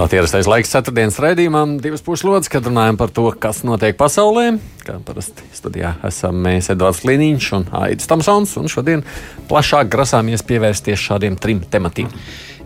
Klāt ierastais laiks ceturtdienas raidījumam, divas puslodes, kad runājam par to, kas notiek pasaulē. Kā parasti studijā esam mēs, Edvards Liniņš un Aits Tamsons, un šodien plašāk grasāmies pievērsties šādiem trim tematiem.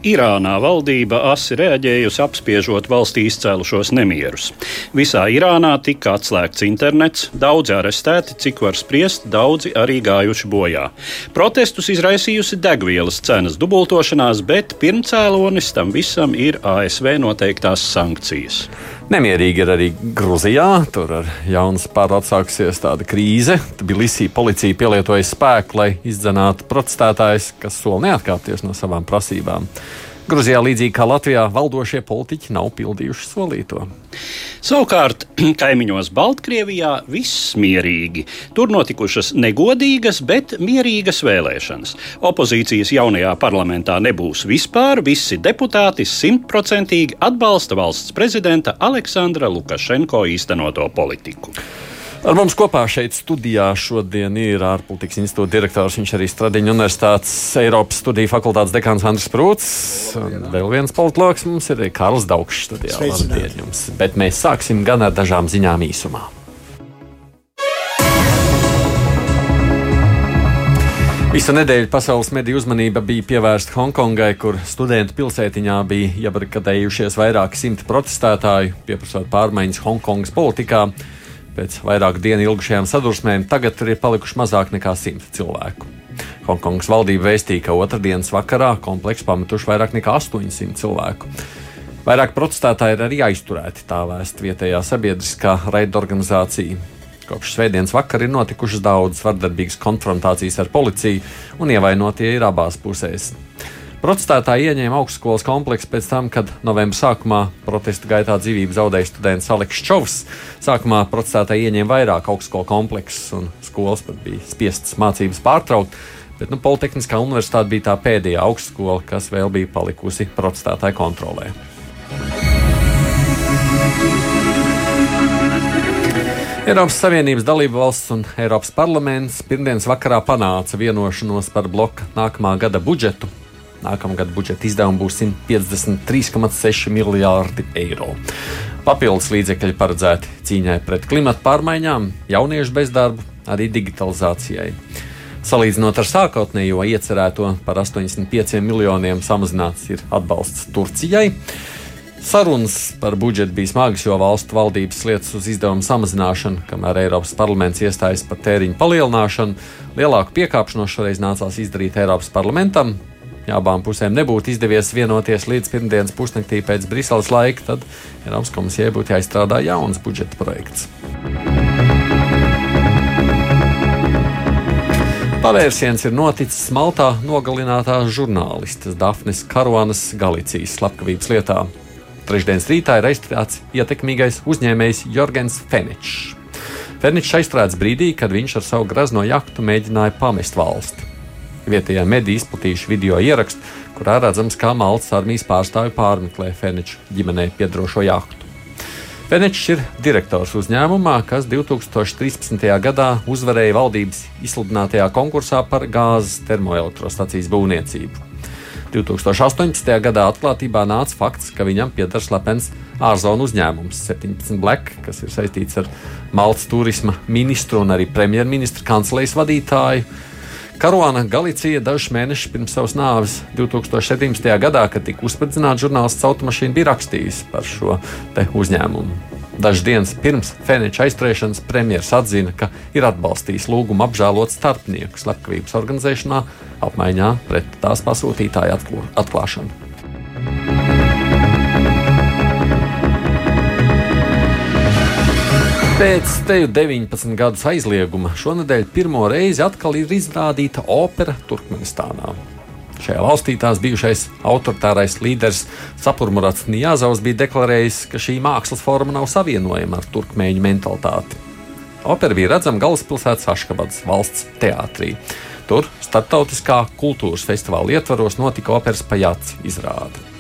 Irānā valdība asi reaģējusi apspiežot valstī izcēlušos nemierus. Visā Irānā tika atslēgts internets, daudzi arestēti, cik var spriest, daudzi arī gājuši bojā. Protestus izraisījusi degvielas cenas dubultošanās, bet pirmcēlonis tam visam ir ASV noteiktās sankcijas. Nemierīgi ir arī Grūzijā. Tur ar jaunas pāri atsāksies tāda krīze. Tbilisī policija pielietoja spēku, lai izdzenātu protestētājus, kas sola neatkāpties no savām prasībām. Grūzijā, līdzīgi kā Latvijā, valdošie politiķi nav pildījuši solīto. Savukārt, kaimiņos Baltkrievijā viss mierīgi. Tur notikušas negodīgas, bet mierīgas vēlēšanas. Opozīcijas jaunajā parlamentā nebūs vispār. Visi deputāti simtprocentīgi atbalsta valsts prezidenta Aleksandra Lukašenko īstenoto politiku. Ar mums kopā šeit studijā šodien ir ārpolitikas institūta direktors, viņš arī Stradiņa Universitātes Eiropas studiju fakultātes dekāns Andris Prūts. Un vēl viens politologs mums ir Karls Daugšs studijā. Labdien jums! Bet mēs sāksim gan ar dažām ziņām īsumā. Visu nedēļu pasaules mediju uzmanība bija pievērsta Hongkongai, kur studentu pilsētiņā bija iebarikadējušies vairāki simti protestētāju, pieprasot pārmaiņas Hongkongas politikā. Pēc vairāku dienu ilgušajām sadursmēm tagad tur ir palikuši mazāk nekā simts cilvēku. Hongkongas valdība vēstīja, ka otrdienas vakarā kompleksu pametuši vairāk nekā 800 cilvēku. Vairāk protestētāji ir arī aizturēti, tā vēst vietējā sabiedriskā raidorganizācija. Kopš svētdienas vakara ir notikušas daudzas vardarbīgas konfrontācijas ar policiju, un ievainotie ir abās pusēs. Protestētāji ieņēma augstskolas kompleksu pēc tam, kad novembra sākumā protesta gaitā dzīvību zaudēja students Aleks Čovs. Sākumā protestētāji ieņēma vairāk augstskolu kompleksus, un skolas pat bija spiestas mācības pārtraukt. Bet nu, Politehniskā universitāte bija tā pēdējā augstskola, kas vēl bija palikusi protestētāju kontrolē. Eiropas Savienības dalība valsts un Eiropas parlaments pirmdienas vakarā panāca vienošanos par bloka nākamā gada budžetu. Nākamā gada budžeta izdevumi būs 153,6 miljārdi eiro. Papildus līdzekļi paredzēti cīņai pret klimatu pārmaiņām, jauniešu bezdarbu, arī digitalizācijai. Salīdzinot ar sākotnējo iecerēto par 85 miljoniem samazināts ir atbalsts Turcijai. Sarunas par budžetu bija smagas, jo valstu valdības lietas uz izdevumu samazināšanu, kamēr Eiropas parlaments iestājas par tēriņu palielināšanu. Lielāku piekāpšanos šoreiz nācās izdarīt Eiropas parlamentam. Ja abām pusēm nebūtu izdevies vienoties līdz pirmdienas pusnaktī pēc Briseles laika, tad Eiropas komisijai būtu jāizstrādā jauns budžeta projekts. Pavērsiens ir noticis Maltā nogalinātās žurnālistes Dafnes Karuanas Galicijas slepkavības lietā. Trešdienas rītā ir aizturēts ietekmīgais uzņēmējs Jorgens Fenečs. Fenečs aizturēts brīdī, kad viņš ar savu grazno jahtu mēģināja pamest valsti. Vietējā medija izplatījuši video ierakstu, kurā redzams, kā Maltas armijas pārstāvji pārmeklē Feneča ģimenei piedarošo jahtu. Fenečs ir direktors uzņēmumā, kas 2013. gadā uzvarēja valdības izsludinātajā konkursā par gāzes termoelektrostacijas būvniecību. 2018. gadā atklātībā nāca fakts, ka viņam pieder slepens ārzonu uzņēmums 17 Black, kas ir saistīts ar Maltas turisma ministru un arī premjerministra kancelejas vadītāju. Karuana Galicija dažus mēnešus pirms savas nāves 2017. gadā, kad tika uzspridzināta žurnālists automašīna, bija rakstījusi par šo uzņēmumu. Dažas dienas pirms Fēniča aizturēšanas premjerministrs atzina, ka ir atbalstījis lūgumu apžēlot starpnieku slepkavības organizēšanā apmaiņā pret tās pasūtītāju atklāšanu. Pēc teju 19 gadus aizlieguma šonadēļ pirmo reizi atkal ir izrādīta opera Turkmenistānā. Šajā valstī tās bijušais autoritārais līderis Sapurmurats Nijāzaus bija deklarējis, ka šī mākslas forma nav savienojama ar turkmēņu mentalitāti. Opera bija redzama galvaspilsētas Aškabadas valsts teātrī. Tur starptautiskā kultūras festivāla ietvaros notika operas pajāts izrāde.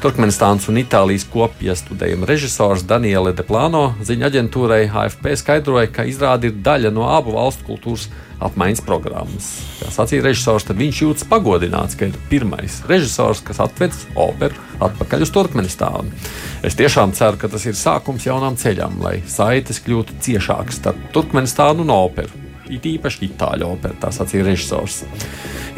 Turkmenistānas un Itālijas kopija studējuma režisors Daniele Deplāno ziņa aģentūrai AFP skaidroja, ka izrāde ir daļa no abu valstu kultūras apmaiņas programmas. Kā sacīja režisors, tad viņš jūtas pagodināts, ka ir pirmais režisors, kas atved operu atpakaļ uz Turkmenistānu. Es tiešām ceru, ka tas ir sākums jaunam ceļam, lai saites kļūtu ciešākas starp Turkmenistānu un operu. It īpaši itāļu opera, tā sacīja režisors.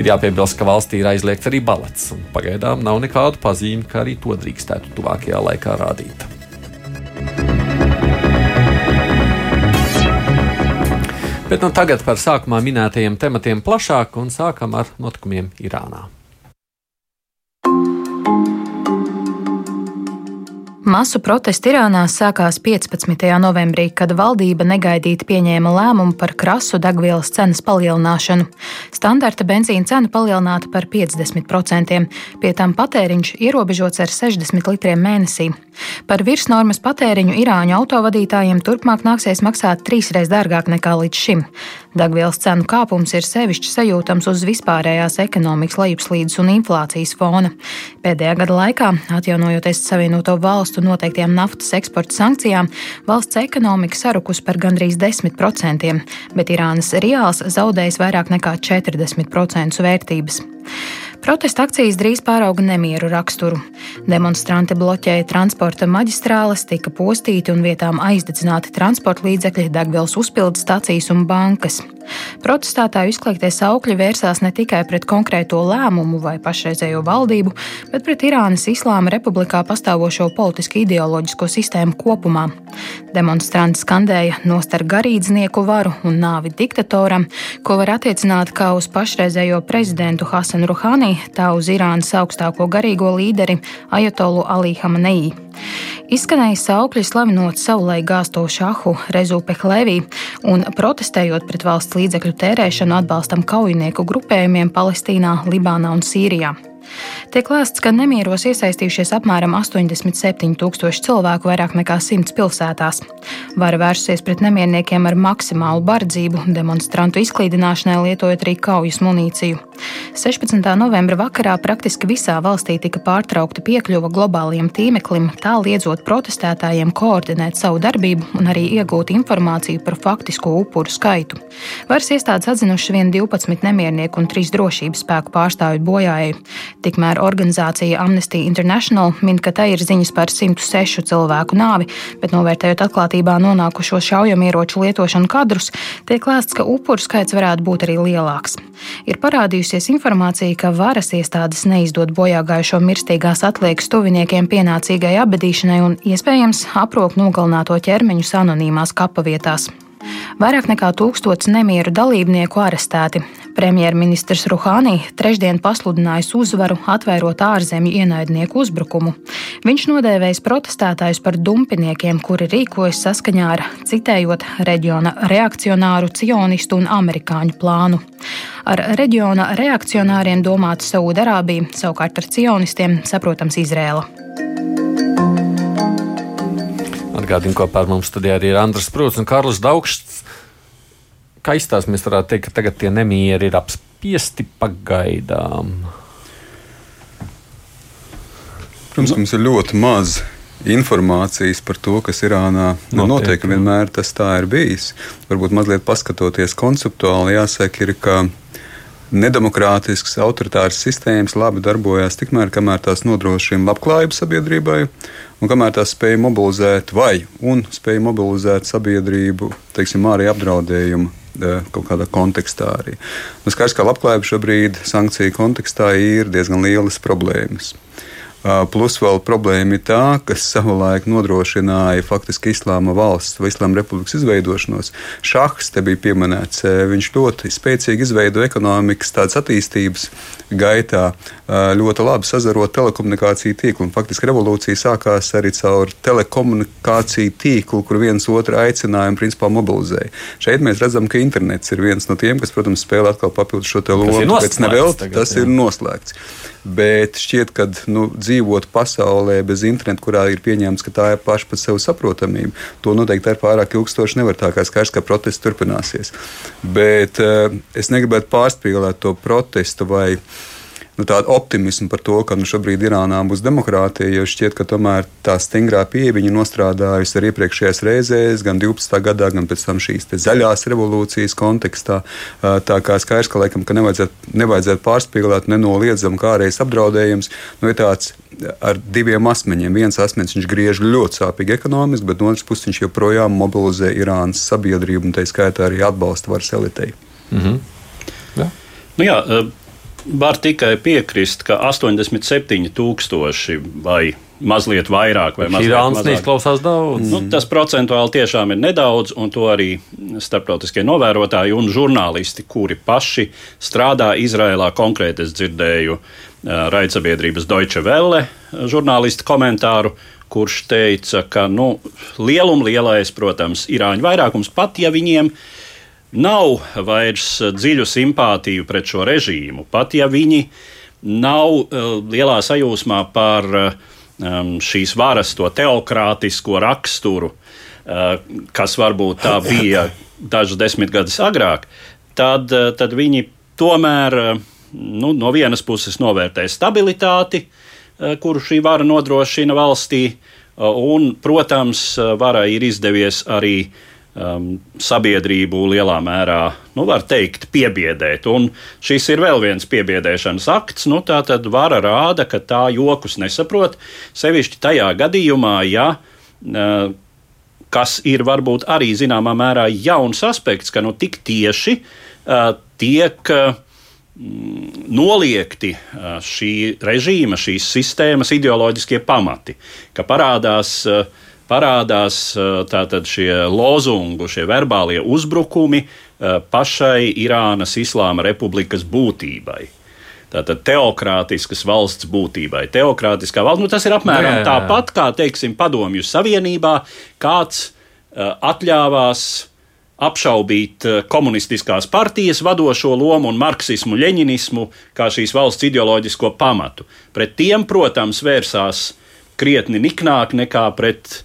Ir jāpiebilst, ka valstī ir aizliegts arī balets, un pagaidām nav nekādu pazīmi, ka arī to drīkstētu tuvākajā laikā rādīt. Bet nu tagad par sākumā minētajiem tematiem plašāk un sākam ar notikumiem Irānā. Masu protesti Irānā sākās 15. novembrī, kad valdība negaidīti pieņēma lēmumu par krasu degvielas cenas palielināšanu. Standarta benzīna cena palielināta par 50%, pie tam patēriņš ierobežots ar 60 litriem mēnesī. Par virsnormas patēriņu Irāņu autovadītājiem turpmāk nāksies maksāt trīsreiz dārgāk nekā līdz šim. Degvielas cenu kāpums ir sevišķi sajūtams uz vispārējās ekonomikas lejupslīdes un inflācijas fona. Pēdējā gada laikā, atjaunojoties Savienoto valstu noteiktajām naftas eksporta sankcijām, valsts ekonomika sarukus par gandrīz 10%, bet Irānas reāls zaudējis vairāk nekā 40% vērtības. Protesta akcijas drīz pārauga nemieru raksturu. Demonstranti bloķēja transporta maģistrāles, tika postīti un vietām aizdedzināti transporta līdzekļi, degvielas uzpildes stācijas un bankas. Protestētāju izkliegtie saukļi vērsās ne tikai pret konkrēto lēmumu vai pašreizējo valdību, bet pret Irānas Islāma republikā pastāvošo politiski ideoloģisko sistēmu kopumā. Demonstranti skandēja nostar garīdznieku varu un nāvi diktatoram, ko var attiecināt kā uz pašreizējo prezidentu Hasanu Ruhani, tā uz Irānas augstāko garīgo līderi Ajatolu Ali Hamanei. Izskanēja saukļi slavinot savulaik gāsto šahu Rezu Pehlevī un protestējot pret valsts līdzekļu tērēšanu atbalstam kaujinieku grupējumiem Palestīnā, Libānā un Sīrijā. Tiek lēsts, ka nemieros iesaistījušies apmēram 87 tūkstoši cilvēku vairāk nekā 100 pilsētās. Vara vērsusies pret nemierniekiem ar maksimālu bardzību, demonstrantu izklīdināšanai lietojot arī kaujas munīciju. 16. novembra vakarā praktiski visā valstī tika pārtraukta piekļuva globālajiem tīmeklim, tā liedzot protestētājiem koordinēt savu darbību un arī iegūt informāciju par faktisko upuru skaitu. Varas iestādes atzinuši vien 12 nemiernieku un 3 drošības spēku pārstāvju bojājēju. Tikmēr organizācija Amnesty International min, ka tai ir ziņas par 106 cilvēku nāvi, bet novērtējot atklātībā nonākušo šaujamieroču lietošanu kadrus, tiek lēsts, ka upuru skaits varētu būt arī lielāks. Ir parādījusies informācija, ka varas iestādes neizdod bojāgājušo mirstīgās atliekas tuviniekiem pienācīgai abadīšanai un iespējams aprok nogalināto ķermeņus anonīmās kapavietās. Vairāk nekā tūkstots nemieru dalībnieku arestēti. Premjerministrs Ruhānī trešdien pasludinājis uzvaru, atvērot ārzemju ienaidnieku uzbrukumu. Viņš nodēvējis protestētājus par dumpiniekiem, kuri rīkojas saskaņā ar, citējot, reģiona reakcionāru, cionistu un amerikāņu plānu. Ar reģiona reakcionāriem domāta Saūda-Arābija, savukārt ar cionistiem saprotams Izrēla. Atgādinu, kopā ar mums studijā arī ir Andris Prūts un Karls Daugšs. Kā izstāsta, mēs varētu teikt, ka tagad tie nemieri ir apspiesti pagaidām. Protams, mums ir ļoti maz informācijas par to, kas Irānā nu, notiek. Vienmēr tas tā ir bijis. Varbūt mazliet paskatoties konceptuāli, jāsaka, ir, ka nedemokrātisks, autoritārs sistēmas labi darbojās tikmēr, kamēr tās nodrošina labklājību sabiedrībai, un kamēr tās spēja mobilizēt vai un spēja mobilizēt sabiedrību, teiksim, arī apdraudējumu kaut kādā kontekstā arī. Nu, skaidrs, ka labklājība šobrīd sankciju kontekstā ir diezgan lielas problēmas. Plus vēl problēma ir tā, kas savulaik nodrošināja faktiski Islāma valsts vai Islāma republikas izveidošanos. Šahs te bija pieminēts. Viņš ļoti spēcīgi izveidoja ekonomikas tādas attīstības gaitā, ļoti labi sazarot telekomunikāciju tīklu. Un faktiski revolūcija sākās arī caur telekomunikāciju tīklu, kur viens otru aicināja un principā mobilizēja. Šeit mēs redzam, ka internets ir viens no tiem, kas, protams, spēlē atkal papildus šo lomu. Pēc nevēl tas tagad, jā. ir noslēgts. Bet šķiet, ka nu, dzīve dzīvot pasaulē bez interneta, kurā ir pieņemts, ka tā ir paša pēc sev saprotamība. To noteikti ar pārāk ilgstoši nevar tā kā skaidrs, ka protests turpināsies. Bet uh, es negribētu pārspīlēt to protestu vai nu, tādu optimismu par to, ka nu, šobrīd Irānā būs demokrātija, jo šķiet, ka tomēr tā stingrā pieeja viņa nostrādājusi arī iepriekšējās reizēs, gan 12. gadā, gan pēc tam šīs zaļās revolūcijas kontekstā. Tā kā skaidrs, ka laikam ka nevajadzētu, nevajadzētu pārspīlēt nenoliedzami kā arī apdraudējums. Nu, ir tāds ar diviem asmeņiem. Viens asmenis viņš griež ļoti sāpīgi ekonomiski, bet no otras puses viņš joprojām mobilizē Irānas sabiedrību un tā skaitā arī atbalsta varas elitei. Mm -hmm. ja. nu jā, Var tikai piekrist, ka 87,000 vai mazliet vairāk, vai mazliet mazāk. Neizklausās daudz. Nu, tas procentuāli tiešām ir nedaudz, un to arī starptautiskie novērotāji un žurnālisti, kuri paši strādā Izrēlā, konkrēti es dzirdēju raidsabiedrības Deutsche Welle žurnālistu komentāru, kurš teica, ka nu, lielum lielais, protams, irāņu vairākums pat ja viņiem ir nav vairs eh, dziļu simpātiju pret šo režīmu, pat ja viņi nav uh, lielā sajūsmā par um, šīs varas to teokrātisko raksturu, kas varbūt tā bija dažus desmitgadus agrāk, tad, tad viņi tomēr nu, no vienas puses novērtē stabilitāti, kuru šī vara nodrošina valstī, un, protams, varai ir izdevies arī uh, um, sabiedrību lielā mērā, nu, var teikt, piebiedēt. Un šis ir vēl viens piebiedēšanas akts. Nu, tā tad vara rāda, ka tā jokus nesaprot. Sevišķi tajā gadījumā, ja. Uh, kas ir varbūt arī zināmā mērā jauns aspekts, ka nu tik tieši uh, tiek uh, noliekti uh, šī režīma, šīs sistēmas ideoloģiskie pamati, ka parādās uh, parādās tātad šie lozungu, šie verbālie uzbrukumi pašai Irānas Islāma republikas būtībai. Tātad teokrātiskas valsts būtībai. Teokrātiskā valsts, nu, tas ir apmēram jā. tāpat kā, teiksim, Padomju Savienībā kāds uh, atļāvās apšaubīt komunistiskās partijas vadošo lomu un marksismu, leņinismu kā šīs valsts ideoloģisko pamatu. Pret tiem, protams, vērsās krietni niknāk nekā pret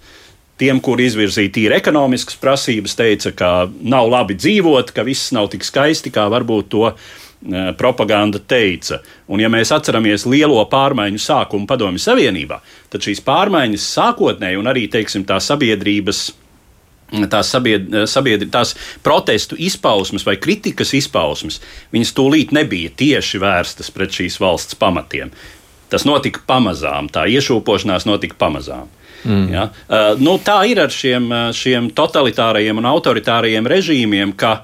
tiem, kuri izvirzīja tīri ekonomiskas prasības, teica, ka nav labi dzīvot, ka viss nav tik skaisti, kā varbūt to e, propaganda teica. Un, ja mēs atceramies lielo pārmaiņu sākumu Padomju Savienībā, tad šīs pārmaiņas sākotnēji un arī teiksim, tā sabiedrības. Tās, sabied, sabiedri, tās protestu izpausmes vai kritikas izpausmes, viņas tūlīt nebija tieši vērstas pret šīs valsts pamatiem. Tas notika pamazām, tā iešūpošanās notika pamazām. Mm. Ja? Uh, nu, tā ir ar šiem, uh, šiem totalitārajiem un autoritārajiem režīmiem, ka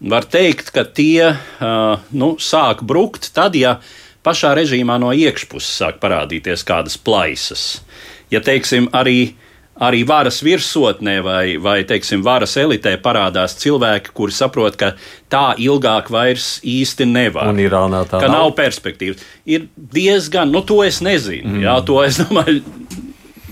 var teikt, ka tie uh, nu, sāk brukt tad, ja pašā režīmā no iekšpuses sāk parādīties kādas plaisas. Ja teiksim, arī arī varas virsotnē vai, vai teiksim, varas elitē parādās cilvēki, kuri saprot, ka tā ilgāk vairs īsti nevar. Un Irānā tā ka nav. nav perspektīvas. Ir diezgan, nu to es nezinu. Mm. Jā, to es domāju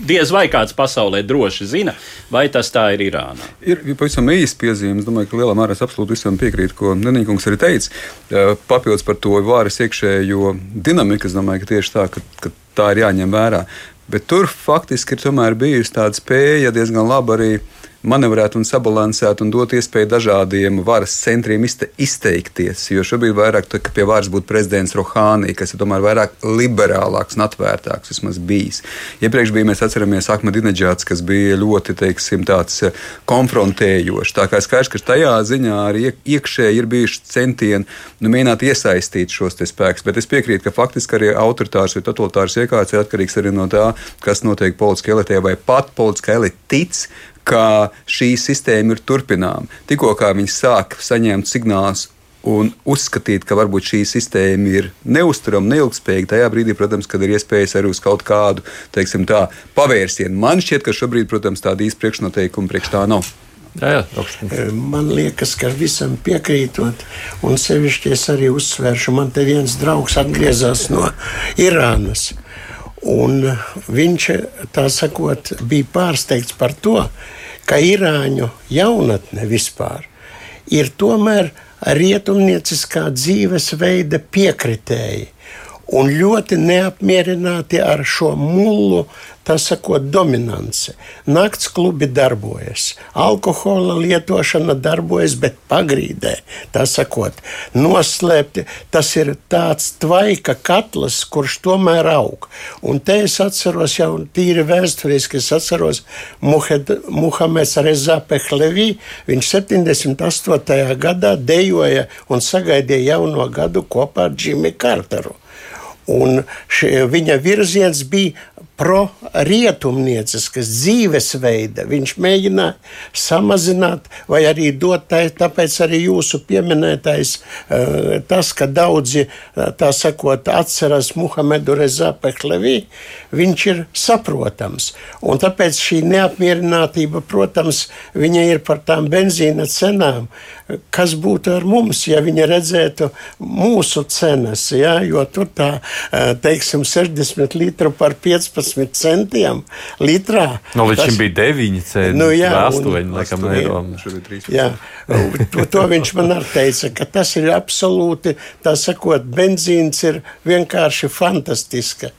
diez vai kāds pasaulē droši zina, vai tas tā ir Irānā. Ir pavisam īsts piezīme. Es domāju, ka lielā mērā es absolūti visam piekrītu, ko Nenīkungs arī teica. Papildus par to vāras iekšējo dinamiku, es domāju, ka tieši tā, ka, ka tā ir jāņem vērā. Bet tur faktiski ir bijusi tāda spēja diezgan labi arī manevrēt un sabalansēt un dot iespēju dažādiem varas centriem izteikties. Jo šobrīd vairāk tā, pie varas būtu prezidents Rohānī, kas ir tomēr vairāk liberālāks un atvērtāks vismaz bijis. Iepriekš bija, mēs atceramies, Ahmedinečāts, kas bija ļoti, teiksim, tāds eh, konfrontējošs. Tā kā skaidrs, ka tajā ziņā arī iekšēji ir bijuši centieni nu, mēģināt iesaistīt šos spēkus. Bet es piekrītu, ka faktiski arī autoritārs vai totalitārs iekārts ir atkarīgs arī no tā, kas notiek politiskajā elitē vai pat politiskā elite tic, ka šī sistēma ir turpināma. Tikko viņi sāk saņemt signālus un uzskatīt, ka varbūt šī sistēma ir neusturama, neilgspējīga. Tajā brīdī, protams, kad ir iespējas arī uz kaut kādu tā, pavērsienu. Man šķiet, ka šobrīd, protams, tāda īsta priekšnoteikuma priekš tā nav. Jā, jā, eh, man liekas, ka visam piekrītot, un sevišķi es arī uzsvēršu, man te viens draugs atgriezās no Irānas. Un viņš, tā sakot, bija pārsteigts par to, ka Irāņu jaunatne vispār ir tomēr rietumnieciskā dzīvesveida piekritēji. Un ļoti neapmierināti ar šo mullu tā sakot, dominance. Nakts klubi darbojas, alkohola lietošana darbojas, bet pagrīdē, tā sakot, noslēpti. Tas ir tāds tvaika katls, kurš tomēr aug. Un te es atceros jau tīri vēsturiski, es atceros Muhameds Reza Pehlevī, viņš 78. gadā dejoja un sagaidīja jauno gadu kopā ar Džimi Karteru. Un šie, viņa virziens bija pro-rietumnieciskas dzīvesveida. Viņš mēģināja samazināt vai arī dot tai, tāpēc arī jūsu pieminētais uh, tas, ka daudzi, uh, tā sakot, atceras Muhamedu Reza Pehlevī, viņš ir saprotams. Un tāpēc šī neapmierinātība, protams, viņa ir par tām benzīna cenām. Kas būtu ar mums, ja viņi redzētu mūsu cenas, ja? jo tur tā, uh, teiksim, 60 litru par 15 15 centiem litrā. No, nu, līdz šim bija 9 centi. Nu, jā, 8, un, laikam, eiro. Jā, to, to viņš man arī teica, ka tas ir absolūti, tā sakot, benzīns ir vienkārši fantastiska.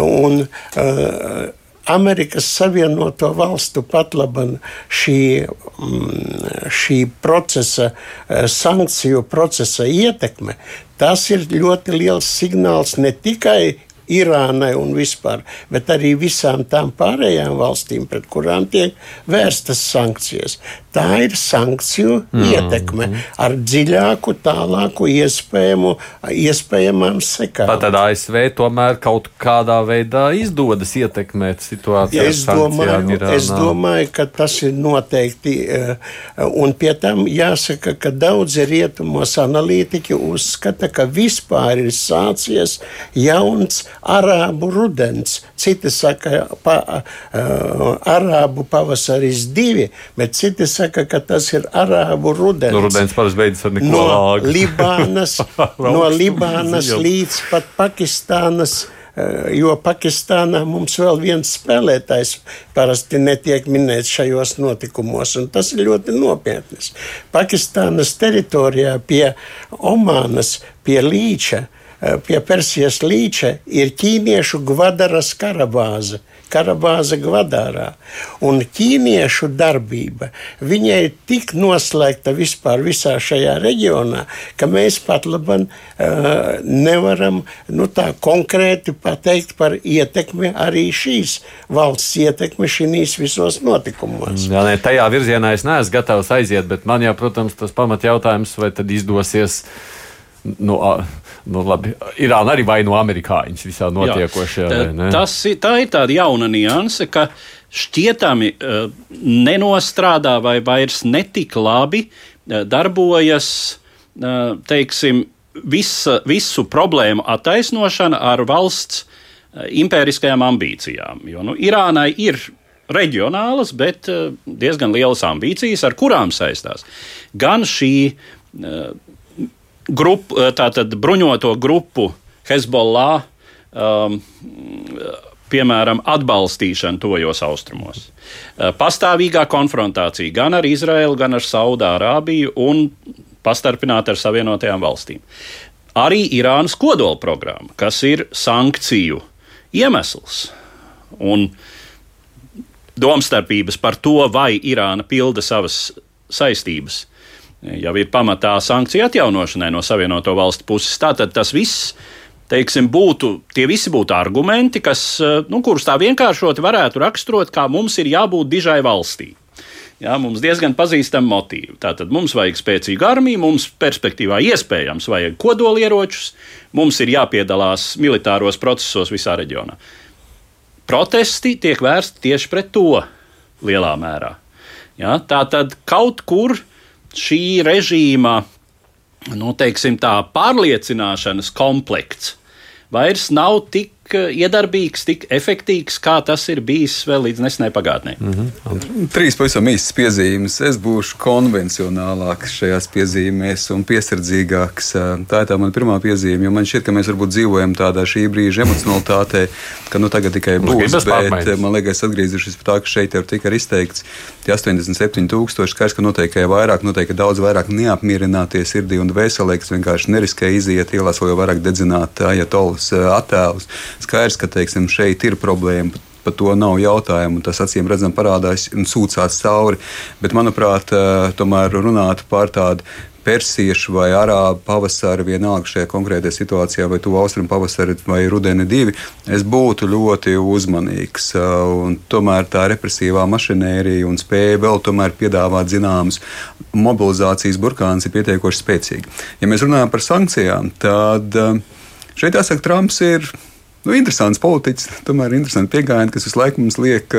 Un, uh, Amerikas Savienoto Valstu patlaban šī, mm, šī procesa, uh, sankciju procesa ietekme, tas ir ļoti liels signāls ne tikai Irānai un vispār, bet arī visām tām pārējām valstīm, pret kurām tiek vērstas sankcijas. Tā ir sankciju mm. ietekme ar dziļāku, tālāku iespējamu, iespējamām sekām. Tātad ASV tomēr kaut kādā veidā izdodas ietekmēt situāciju. Ja es, domāju, es domāju, ka tas ir noteikti, eh, un pie tam jāsaka, ka daudzi rietumos analītiķi uzskata, ka vispār ir sācies jauns arābu rudens. Citi saka, pa, uh, arābu pavasaris divi, bet citi saka, ka tas ir arābu rudens. Nu, rudens parasti beidzas ar neko no lāgu. Libānas, no Libānas līdz pat Pakistānas jo Pakistānā mums vēl viens spēlētājs parasti netiek minēts šajos notikumos, un tas ir ļoti nopietnis. Pakistānas teritorijā pie Omānas, pie Līča, Eh, pie Persijas līča ir ķīniešu Gvadaras karabāze. Karabāze Gvadārā. Un ķīniešu darbība viņai ir tik noslēgta vispār visā šajā reģionā, ka mēs pat labi uh, nevaram nu, tā konkrēti pateikt par ietekmi arī šīs valsts ietekmi šīs visos notikumos. Jā, ne, tajā virzienā es neesmu gatavs aiziet, bet man jau, protams, tas pamatjautājums, vai tad izdosies. Nu, nu, labi, Irāna arī vaino amerikāņus visā notiekošajā. Jā, tas, tā ir tāda jauna nianse, ka šķietami uh, nenostrādā vai vairs netik labi uh, darbojas, uh, teiksim, visa, visu problēmu attaisnošana ar valsts impēriskajām ambīcijām. Jo nu, Irānai ir reģionālas, bet diezgan lielas ambīcijas, ar kurām saistās gan šī uh, grupu, eh, tātad bruņoto grupu Hezbollah. Um, piemēram, atbalstīšana tojos austrumos. Eh, pastāvīgā konfrontācija gan ar Izraēlu, gan ar Saudārābiju un pastarpināta ar Savienotajām valstīm. Arī Irānas kodola programma, kas ir sankciju iemesls. Un domstarpības par to, vai Irāna pilda savas saistības jau ir pamatā sankciju atjaunošanai no Savienoto valstu puses. Tātad tas viss. Teiksim, būtu, tie visi būtu argumenti, kas, eh, nu, kurus tā vienkāršoti varētu raksturot, kā mums ir jābūt dižai valstī. Jā, mums diezgan pazīstami motīvi. Tātad mums vajag spēcīgu armiju, mums perspektīvā iespējams vajag kodolieročus, mums ir jāpiedalās militāros procesos visā reģionā. Protesti tiek vērsti tieši pret to lielā mērā. Jā, tā tad kaut kur šī režīma nu, teiksim, tā, pārliecināšanas komplekts vairs nav tik iedarbīgs, tik efektīvs, kā tas ir bijis vēl līdz nesenai pagātnē. Mm -hmm. Trīs pavisam īsas piezīmes. Es būšu konvencionālāks šajās piezīmēs un piesardzīgāks. Tā ir tā mana pirmā piezīme, jo man šķiet, ka mēs varbūt dzīvojam tādā šī brīža emocionalitātē, ka nu tagad tikai būs. Bet man liekas, atgriezīšos pie tā, ka šeit jau tika izteikts tie 87 tūkstoši. Skaidrs, ka noteikti vairāk, noteikti daudz vairāk neapmierinātie sirdī un veselīgi, kas vienkārši neriskē iziet ielās, vēl vairāk dedzināt ajatolas attēlus. Skaidrs, ka teiksim, šeit ir problēma. Par to nav jautājumu. Tas acīm redzam, parādās un sūcās cauri. Bet, manuprāt, tomēr runāt par tādu persiešu vai arābu pavasari, vienalga šajā konkrētajā situācijā, vai tuvu austrumu pavasari vai rudeni divi, es būtu ļoti uzmanīgs. Un tomēr tā represīvā mašinērija un spēja vēl tomēr piedāvāt zināmas mobilizācijas burkāns ir pietiekoši spēcīga. Ja mēs runājam par sankcijām, tad šeit jāsaka, Trumps ir nu, interesants politiķis, tomēr interesants pieejams, kas visu laiku mums liek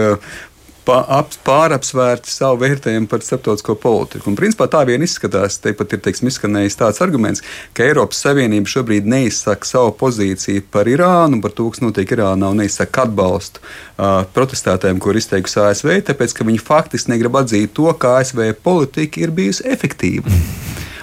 pārapsvērti savu vērtējumu par starptautisko politiku. Un, principā, tā vien izskatās, te pat ir teiksim, izskanējis tāds arguments, ka Eiropas Savienība šobrīd neizsaka savu pozīciju par Irānu, par to, kas notiek Irānā, un neizsaka atbalstu uh, protestētājiem, kur izteikusi ASV, tāpēc, ka viņi faktiski negrib atzīt to, ka ASV politika ir bijusi efektīva.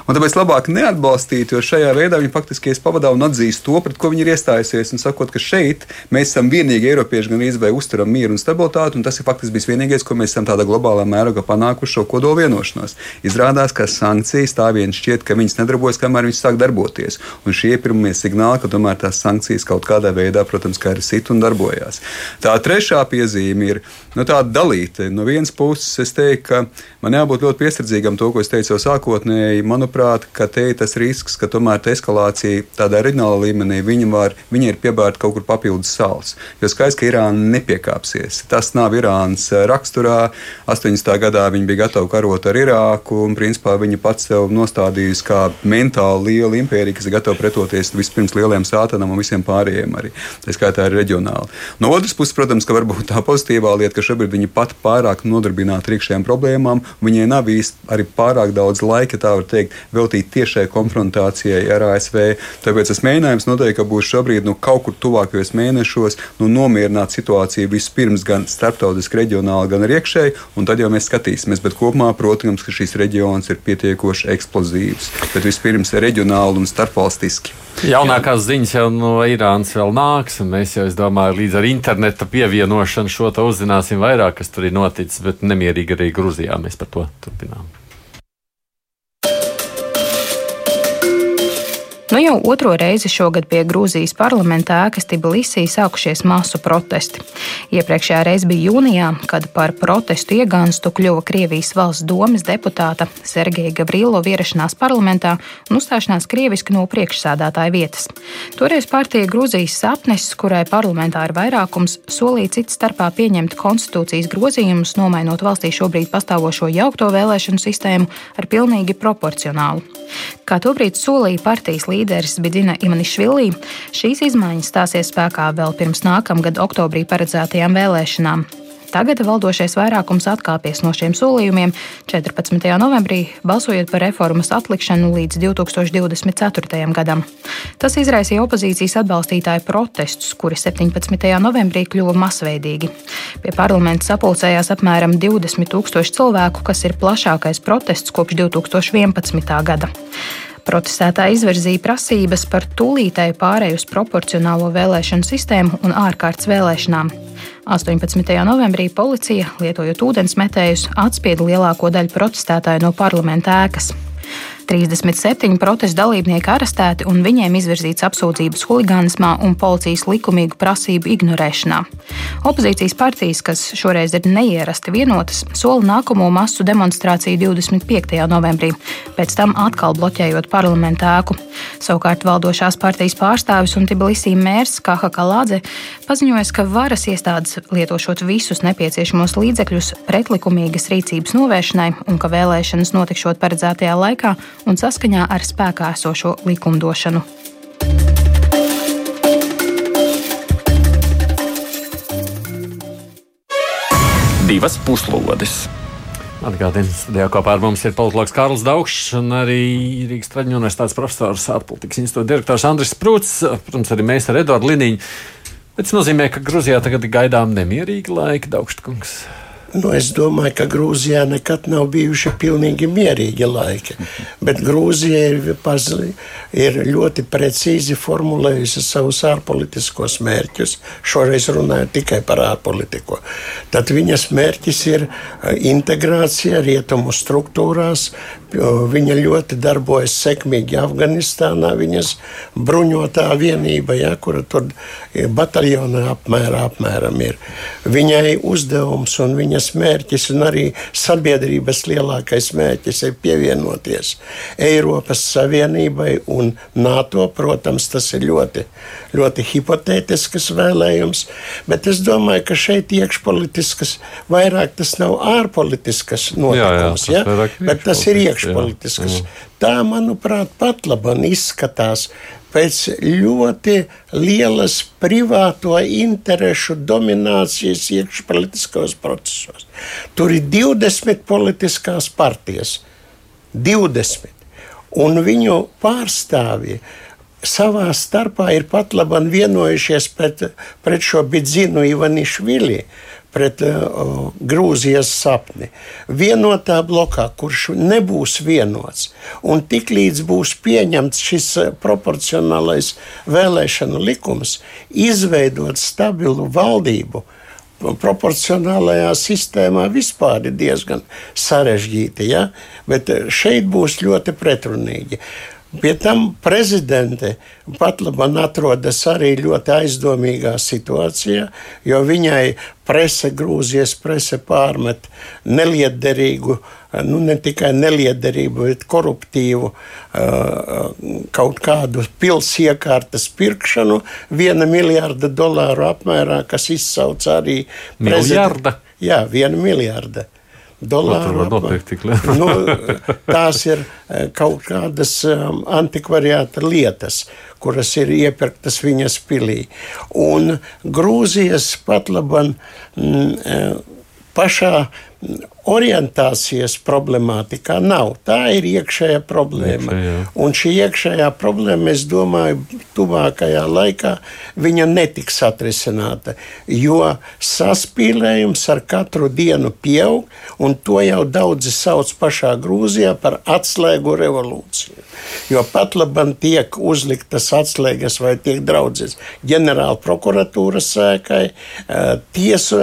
Un tāpēc labāk neatbalstīt, jo šajā veidā viņi faktiski pavadā un atzīst to, pret ko viņi ir iestājusies. Un sakot, ka šeit mēs esam vienīgi Eiropieši, gan izvēlē uzturam mieru un stabilitāti, un tas ir faktiski bijis vienīgais, ko mēs esam tādā globālā mērogā panākuši šo kodolu vienošanos. Izrādās, ka sankcijas tā vien šķiet, ka viņas nedarbojas, kamēr viņas sāk darboties. Un šie ir pirmie signāli, ka tomēr tās sankcijas kaut kādā veidā, protams, kā ir sit un darbojās. Tā trešā piezīme ir nu, tāda dalīta. No vienas puses, es teiktu, ka man jābūt ļoti piesardzīgam to, ko es teicu sākotnēji. Manuprāt, ka te ir tas risks, ka tomēr tā eskalācija tādā reģionālā līmenī viņa var, viņa ir piebērta kaut kur papildus sāls. Jo skaidrs, ka Irāna nepiekāpsies. Tas nav Irānas eh, raksturā. 80. gadā viņi bija gatavi karot ar Irāku, un principā viņi pats sev nostādījusi kā mentāli liela impērija, kas ir gatava pretoties vispirms lieliem sātanam un visiem pārējiem arī. Tā skaitā arī reģionāli. No otras puses, protams, ka varbūt tā pozitīvā lieta, ka šobrīd viņi pat pārāk nodarbināti ar iekšējām problēmām, viņiem nav īsti arī pārāk daudz laika, tā var teikt, veltīt tiešai konfrontācijai ar ASV. Tāpēc tas mēģinājums noteikti būs šobrīd nu, kaut kur tuvākajos mēnešos nu, nomierināt situāciju vispirms gan starptautiski, reģionāli, gan arī iekšēji, un tad jau mēs skatīsimies. Bet kopumā, protams, ka šīs reģions ir pietiekoši eksplozīvs. Bet vispirms reģionāli un starpvalstiski. Jaunākās ziņas jau no Irānas vēl nāks, un mēs jau, es domāju, līdz ar interneta pievienošanu šo to uzzināsim vairāk, kas tur ir noticis, bet nemierīgi arī Grūzijā mēs par to turpinām. Nu jau otro reizi šogad pie Grūzijas parlamenta ēkas Tbilisī sākušies masu protesti. Iepriekšējā reize bija jūnijā, kad par protestu iegānstu kļuva Krievijas valsts domas deputāta Sergeja Gavrilo ierašanās parlamentā un uzstāšanās krieviski no priekšsēdētāja vietas. Toreiz partija Grūzijas sapnis, kurai parlamentā ir vairākums, solīja cits starpā pieņemt konstitūcijas grozījumus, nomainot valstī šobrīd pastāvošo jaukto vēlēšanu sistēmu ar pilnīgi proporcionālu. Kā tobrīd solīja partijas līderis Bidina Imanišvilī, šīs izmaiņas stāsies spēkā vēl pirms nākamgad oktobrī paredzētajām vēlēšanām. Tagad valdošais vairākums atkāpies no šiem solījumiem 14. novembrī, balsojot par reformas atlikšanu līdz 2024. gadam. Tas izraisīja opozīcijas atbalstītāju protestus, kuri 17. novembrī kļuva masveidīgi. Pie parlamenta sapulcējās apmēram 20 tūkstoši cilvēku, kas ir plašākais protests kopš 2011. gada. Protestētāji izvirzīja prasības par tūlītēju pārēju uz proporcionālo vēlēšanu sistēmu un ārkārtas vēlēšanām. 18. novembrī policija, lietojot ūdensmetējus, atspieda lielāko daļu protestētāju no parlamenta ēkas. 37 protesta dalībnieki arestēti un viņiem izvirzīts apsūdzības huligānismā un policijas likumīgu prasību ignorēšanā. Opozīcijas partijas, kas šoreiz ir neierasti vienotas, sola nākamo masu demonstrāciju 25. novembrī, pēc tam atkal bloķējot parlamentu ēku. Savukārt valdošās partijas pārstāvis un Tbilisī mērs Kaha Kalādze paziņoja, ka varas iestādes lietošot visus nepieciešamos līdzekļus pretlikumīgas rīcības novēršanai un ka vēlēšanas notikšot paredzētajā laikā un saskaņā ar spēkā esošo likumdošanu. Divas puslodes. Atgādījums studijā kopā ar mums ir politologs Kārls Daugšs un arī Rīgas Traģiņu universitātes profesors ārpolitikas institūta direktors Andris Sprūts. Protams, arī mēs ar Eduardu Liniņu Bet tas nozīmē, ka Grūzijā tagad gaidām nemierīgi laiki, Daugštkungs. Nu, es domāju, ka Grūzijā nekad nav bijuši pilnīgi mierīgi laiki. Bet Grūzija ir, pazli, ir ļoti precīzi formulējusi savus ārpolitiskos mērķus. Šoreiz runāju tikai par ārpolitiku. Tad viņas mērķis ir eh, integrācija rietumu struktūrās, Viņa ļoti darbojas sekmīgi Afganistānā. Viņas bruņotā vienība, ja, kura tur bataljonā apmērā, apmēram ir. Viņai uzdevums un viņas mērķis, un arī sabiedrības lielākais mērķis ir pievienoties Eiropas Savienībai un NATO. Protams, tas ir ļoti, ļoti hipotētisks vēlējums, bet es domāju, ka šeit iekšpolitiskas vairāk tas nav ārpolitiskas notikums, jā, jā, tas ja? bet tas ir iekšpolitisks iekšpolitiskas. Tā, manuprāt, pat labi izskatās pēc ļoti lielas privāto interesu dominācijas iekšpolitiskos procesos. Tur ir 20 politiskās partijas, 20, un viņu pārstāvji savā starpā ir pat labi vienojušies pret, pret šo Bidzinu Ivanišvili pret uh, Grūzijas sapni. Vienotā blokā, kurš nebūs vienots, un tiklīdz būs pieņemts šis uh, proporcionālais vēlēšanu likums, izveidot stabilu valdību. Proporcionālajā sistēmā vispār ir diezgan sarežģīti, ja? bet uh, šeit būs ļoti pretrunīgi. Pie tam prezidente pat labi atrodas arī ļoti aizdomīgā situācijā, jo viņai prese, Grūzijas prese pārmet nelietderīgu, nu ne tikai nelietderīgu, bet koruptīvu kaut kādu pilsētas iekārtas pirkšanu viena miljarda dolāru apmērā, kas izsauc arī miljarda. Jā, viena miljarda dolāru. nu, tās ir eh, kaut kādas um, antikvariāta lietas, kuras ir iepirktas viņas pilī. Un Grūzijas pat laban mm, eh, pašā orientācijas problemātikā nav. Tā ir iekšējā problēma. Iekšējā. Un šī iekšējā problēma, es domāju, tuvākajā laikā viņa netiks atrisināta, jo saspīlējums ar katru dienu pieaug, un to jau daudzi sauc pašā Grūzijā par atslēgu revolūciju. Jo pat labam tiek uzliktas atslēgas vai tiek draudzes ģenerāla prokuratūras sēkai, eh, tiesu,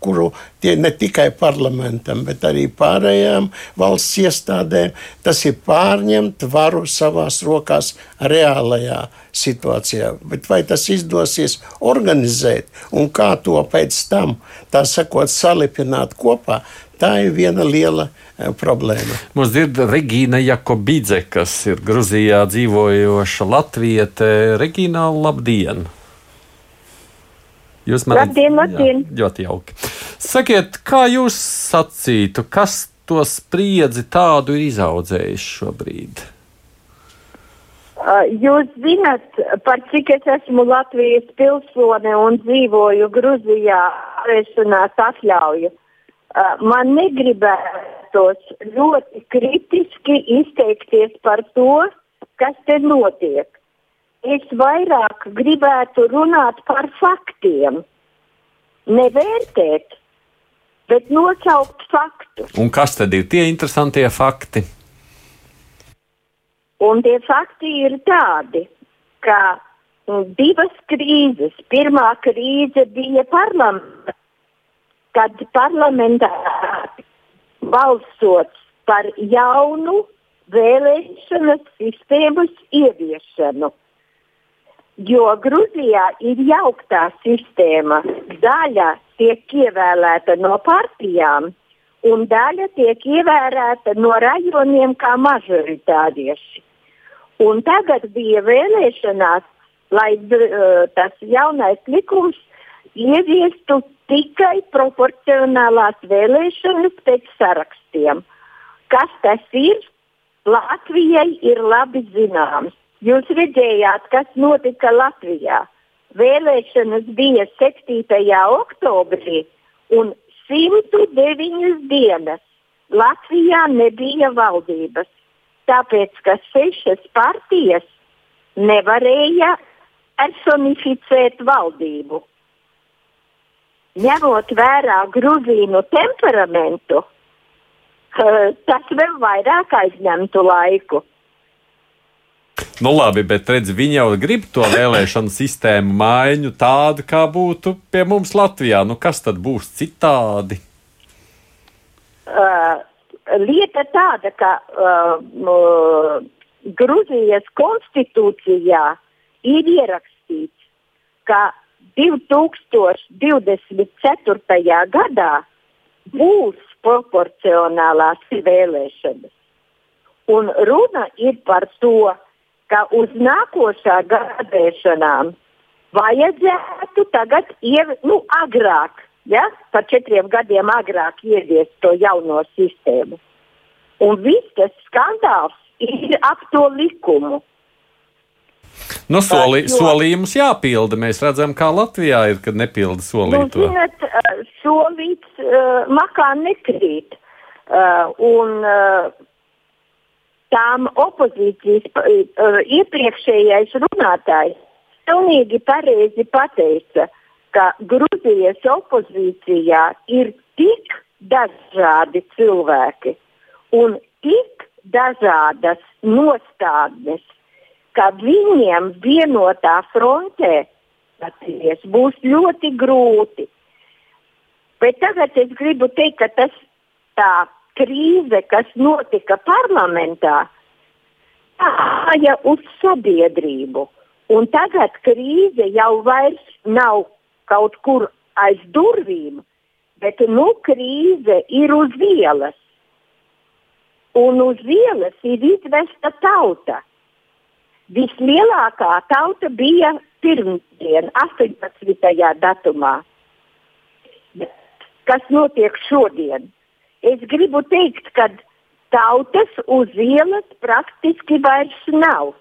kuru tie ne tikai parlamentam, bet arī pārējām valsts iestādēm. Tas ir pārņemt varu savās rokās reālajā situācijā. Bet vai tas izdosies organizēt un kā to pēc tam, tā sakot, salipināt kopā, tā ir viena liela eh, problēma. Mums ir Regīna Jakobidze, kas ir Gruzijā dzīvojoša latviete. Regīna, labdien! Jūs man labdien, labdien. Jā, ļoti jauki. Sakiet, kā jūs sacītu, kas to spriedzi tādu ir izaudzējis šobrīd? Jūs zinat, par cik es esmu Latvijas pilsone un dzīvoju Gruzijā, arēšanās atļauju. Man negribētos ļoti kritiski izteikties par to, kas te notiek es vairāk gribētu runāt par faktiem. Nevērtēt, bet nosaukt faktus. Un kas tad ir tie interesantie fakti? Un tie fakti ir tādi, ka divas krīzes. Pirmā krīze bija parlamentā, kad parlamentā balsots par jaunu vēlēšanas sistēmas ieviešanu Jo Grūzijā ir jauktā sistēma. Daļa tiek ievēlēta no partijām, un daļa tiek ievēlēta no rajoniem kā mažoritārieši. Un tagad bija vēlēšanās, lai uh, tas jaunais likums ieviestu tikai proporcionālās vēlēšanas pēc sarakstiem. Kas tas ir? Latvijai ir labi zināms. Jūs redzējāt, kas notika Latvijā. Vēlēšanas bija 7. oktobrī un 109 dienas Latvijā nebija valdības, tāpēc ka sešas partijas nevarēja personificēt valdību. Ņemot vērā grūzīnu temperamentu, tas vēl vairāk aizņemtu laiku. Nu, labi, bet redz, viņi jau grib to vēlēšanu sistēmu maiņu tādu, kā būtu pie mums Latvijā. Nu, kas tad būs citādi? Uh, lieta tāda, ka uh, uh, Grūzijas konstitūcijā ir ierakstīts, ka 2024. gadā būs proporcionālās vēlēšanas. Un runa ir par to, ka uz nākošā gada vēlēšanām vajadzētu tagad iev, nu, agrāk, ja, par četriem gadiem agrāk ieviest to jauno sistēmu. Un viss tas skandāls ir ap to likumu. Nu, soli, jo, solījumus jāpilda. Mēs redzam, kā Latvijā ir, kad nepilda solīto. Nu, zinat, solīts uh, makā nekrīt. Uh, un uh, tām opozīcijas uh, iepriekšējais runātājs pilnīgi pareizi pateica, ka Grūzijas opozīcijā ir tik dažādi cilvēki un tik dažādas nostādnes ka viņiem vienotā frontē atcerieties, būs ļoti grūti. Bet tagad es gribu teikt, ka tas tā krīze, kas notika parlamentā, gāja uz sabiedrību. Un tagad krīze jau vairs nav kaut kur aiz durvīm, bet nu krīze ir uz ielas. Un uz ielas ir izvesta tauta. Vislielākā tauta bija pirmdien, 18. datumā. Kas notiek šodien? Es gribu teikt, ka tautas uz ielas praktiski vairs nav.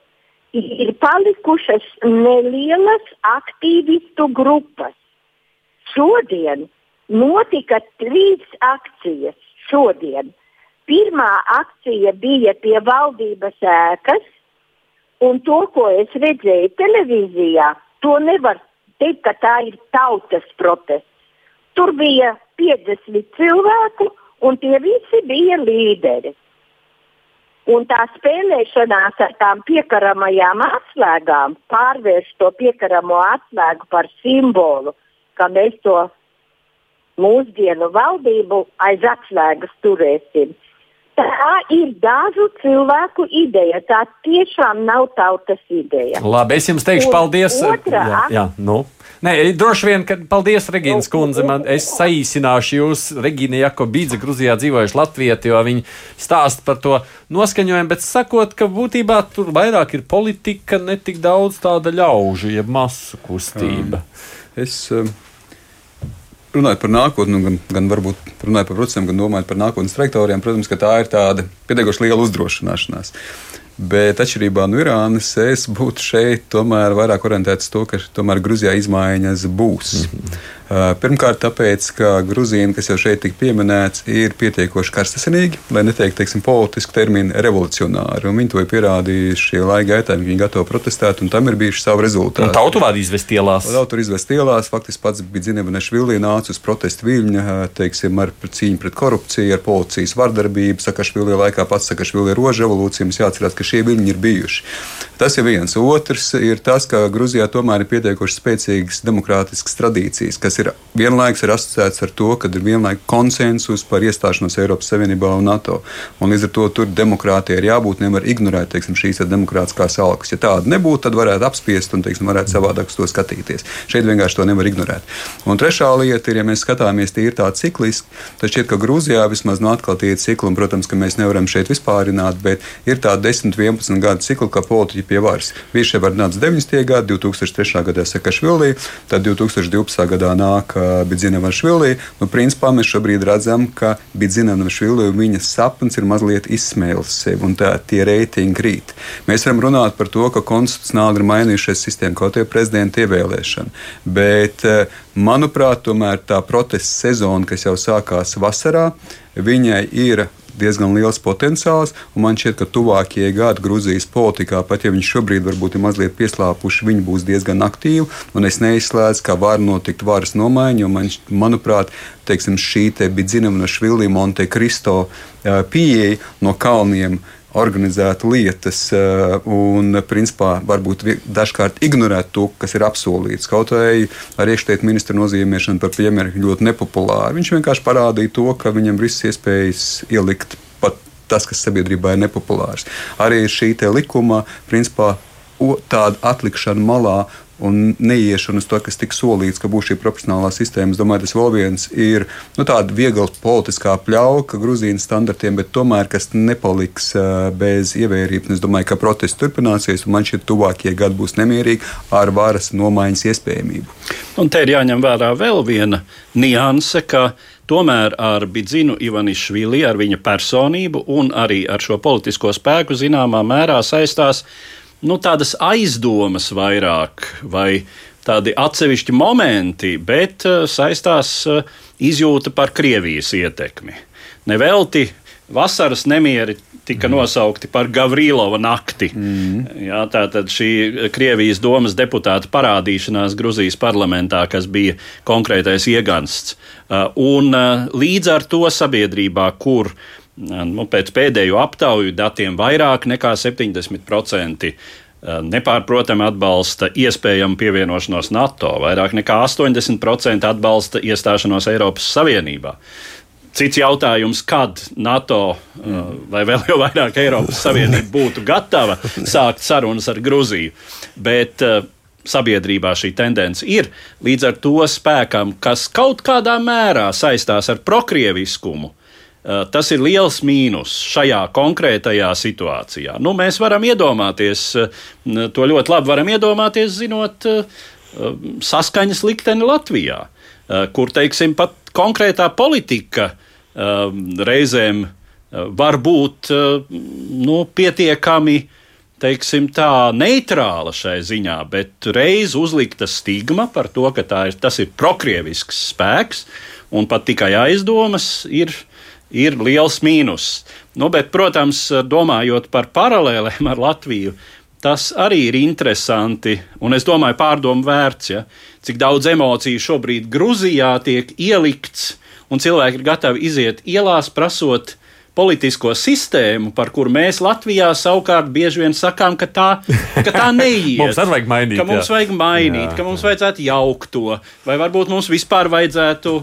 Ir palikušas nelielas aktīvistu grupas. Šodien notika trīs akcijas. Šodien. Pirmā akcija bija pie valdības ēkas, Un to, ko es redzēju televīzijā, to nevar teikt, ka tā ir tautas protests. Tur bija 50 cilvēku, un tie visi bija līderi. Un tā spēlēšanās ar tām piekaramajām atslēgām, pārvērst to piekaramo atslēgu par simbolu, ka mēs to mūsdienu valdību aiz atslēgas turēsim. Tā ir dažu cilvēku ideja. Tā tiešām nav tautas ideja. Labi, es jums teikšu Un paldies. Otrā, jā, jā, nu. Nē, droši vien, ka paldies, Regīnas kundze. Man, es saīsināšu jūs, Regīna Jakobīdze, Gruzijā dzīvojuši Latvieti, jo viņi stāsta par to noskaņojumu, bet sakot, ka būtībā tur vairāk ir politika, ne tik daudz tāda ļaužu, jeb masu kustība. Es, uh, runājot par nākotni, gan, gan varbūt runājot par procesiem, gan domājot par nākotnes trajektorijām, protams, ka tā ir tāda pietiekoši liela uzdrošināšanās. Bet atšķirībā no Irānas, es būtu šeit tomēr vairāk orientēts to, ka tomēr Grūzijā izmaiņas būs. Mm -hmm. Pirmkārt, tāpēc, ka Grūzīna, kas jau šeit tika pieminēts, ir pietiekoši karstasinīgi, lai neteikt, teiksim, politisku terminu revolucionāri. Viņi to ir pierādījuši šie laika gaitā, viņi gatavi protestēt, un tam ir bijuši savi rezultāti. Un tautu vārdu izvest ielās. Tautu izvest ielās, faktiski pats bija Zinebunešvili nāca uz protestu viļņa, teiksim, ar cīņu pret korupciju, ar policijas vardarbību. Sakašvili laikā pats Sakašvili roža revolūcija, mums jāatcerās, ka šie viļņi ir bijuši. Tas ir viens. Otrs ir tas, ka Grūzijā tomēr ir pietiekoši spēcīgas demokrātiskas tradīcijas, kas ir vienlaikus ir asociēts ar to, ka ir vienlaikus konsensus par iestāšanos Eiropas Savienībā un NATO. Un līdz ar to tur demokrātija ir jābūt, nevar ignorēt teiksim, šīs demokrātiskās alkas. Ja tāda nebūtu, tad varētu apspiest un teiksim, varētu savādāk uz to skatīties. Šeit vienkārši to nevar ignorēt. Un trešā lieta ir, ja mēs skatāmies tīri tā cikliski, tad šķiet, ka Grūzijā vismaz no atkal tie cikli, un, protams, ka mēs nevaram šeit vispārināt, bet ir tā 10, 11 gadu cikli, kā politiķi pie varas. Viņš jau var nākt 90. gadā, 2003. gadā Sakašvilī, tad 2012. gadā nāk Bidzinavašvilī. Nu, principā mēs šobrīd redzam, ka Bidzinavašvilī viņas sapnis ir mazliet izsmēlis sevi un tā, tie reitingi krīt. Mēs varam runāt par to, ka konstitucionāli ir mainījušies sistēma kaut tie prezidenta ievēlēšana. Bet, manuprāt, tomēr tā protesta sezona, kas jau sākās vasarā, viņai ir diezgan liels potenciāls. Man šķiet, ka tuvākie gadi Grūzijas politikā, pat ja viņi šobrīd varbūt ir mazliet pieslāpuši, viņi būs diezgan aktīvi. Es neizslēdzu, ka var notikt varas nomaiņa, jo man, manuprāt, teiksim, šī te bija zināma no Švilī Monte Cristo pieeja no kalniem organizēt lietas eh, un, principā, varbūt dažkārt ignorēt to, kas ir apsolīts. Kaut arī ar iekšlietu ministra nozīmēšanu par piemēru ļoti nepopulāru. Viņš vienkārši parādīja to, ka viņam visas iespējas ielikt pat tas, kas sabiedrībā ir nepopulārs. Arī šī likuma, principā, tāda atlikšana malā un neiešana uz to, kas tika solīts, ka būs šī proporcionālā sistēma. Es domāju, tas vēl viens ir nu, tāda viegla politiskā pļauka Grūzīnas standartiem, bet tomēr kas nepaliks uh, bez ievērības. Es domāju, ka protests turpināsies, un man šķiet, tuvākie gadi būs nemierīgi ar varas nomaiņas iespējamību. Un te ir jāņem vērā vēl viena nianse, ka tomēr ar Bidzinu Ivanišvili, ar viņa personību un arī ar šo politisko spēku zināmā mērā saistās nu, tādas aizdomas vairāk vai tādi atsevišķi momenti, bet uh, saistās uh, izjūta par Krievijas ietekmi. Nevelti vasaras nemieri tika mm. nosaukti par Gavrīlova nakti. Mm. Jā, tā tad šī Krievijas domas deputāta parādīšanās Gruzijas parlamentā, kas bija konkrētais iegansts. Uh, un līdz ar to sabiedrībā, kur nu, pēc pēdējo aptauju datiem vairāk nekā 70% eh, nepārprotami atbalsta iespējamu pievienošanos NATO, vairāk nekā 80% atbalsta iestāšanos Eiropas Savienībā. Cits jautājums, kad NATO eh, vai vēl jau vairāk Eiropas Savienība būtu gatava sākt sarunas ar Gruziju. Bet uh, sabiedrībā šī tendence ir. Līdz ar to spēkam, kas kaut kādā mērā saistās ar prokrieviskumu, Eh, tas ir liels mīnus šajā konkrētajā situācijā. Nu, mēs varam iedomāties, eh, to ļoti labi varam iedomāties, zinot eh, saskaņas likteni Latvijā, kur, teiksim, pat konkrētā politika reizēm var būt nu, pietiekami teiksim, tā, neitrāla šai ziņā, bet reiz uzlikta stigma par to, ka ir, tas ir prokrievisks spēks, un pat tikai aizdomas ir ir liels mīnus. Nu, bet, protams, domājot par paralēlēm ar Latviju, tas arī ir interesanti un es domāju, pārdomu vērts, ja, cik daudz emociju šobrīd Grūzijā tiek ielikts, un cilvēki ir gatavi iziet ielās, prasot politisko sistēmu, par kuru mēs Latvijā savukārt bieži vien sakām, ka tā, ka tā neiet. mums vajag mainīt. Ka mums jā. vajag mainīt, jā, ka mums jā. vajadzētu jaukt to, vai varbūt mums vispār vajadzētu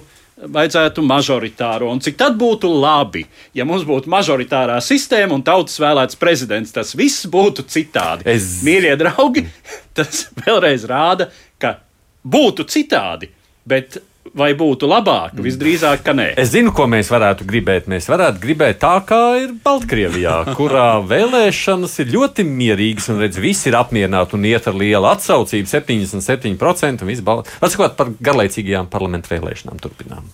vajadzētu mažoritāro. Un cik tad būtu labi, ja mums būtu mažoritārā sistēma un tautas vēlēts prezidents, tas viss būtu citādi. Es... Mīļie draugi, tas vēlreiz rāda, ka būtu citādi. Bet vai būtu labāk? Visdrīzāk, ka nē. Es zinu, ko mēs varētu gribēt. Mēs varētu gribēt tā, kā ir Baltkrievijā, kurā vēlēšanas ir ļoti mierīgas un redz, visi ir apmierināti un iet ar lielu atsaucību - 77% un viss balsts. Atsakot par garlaicīgajām parlamentu vēlēšanām turpinām.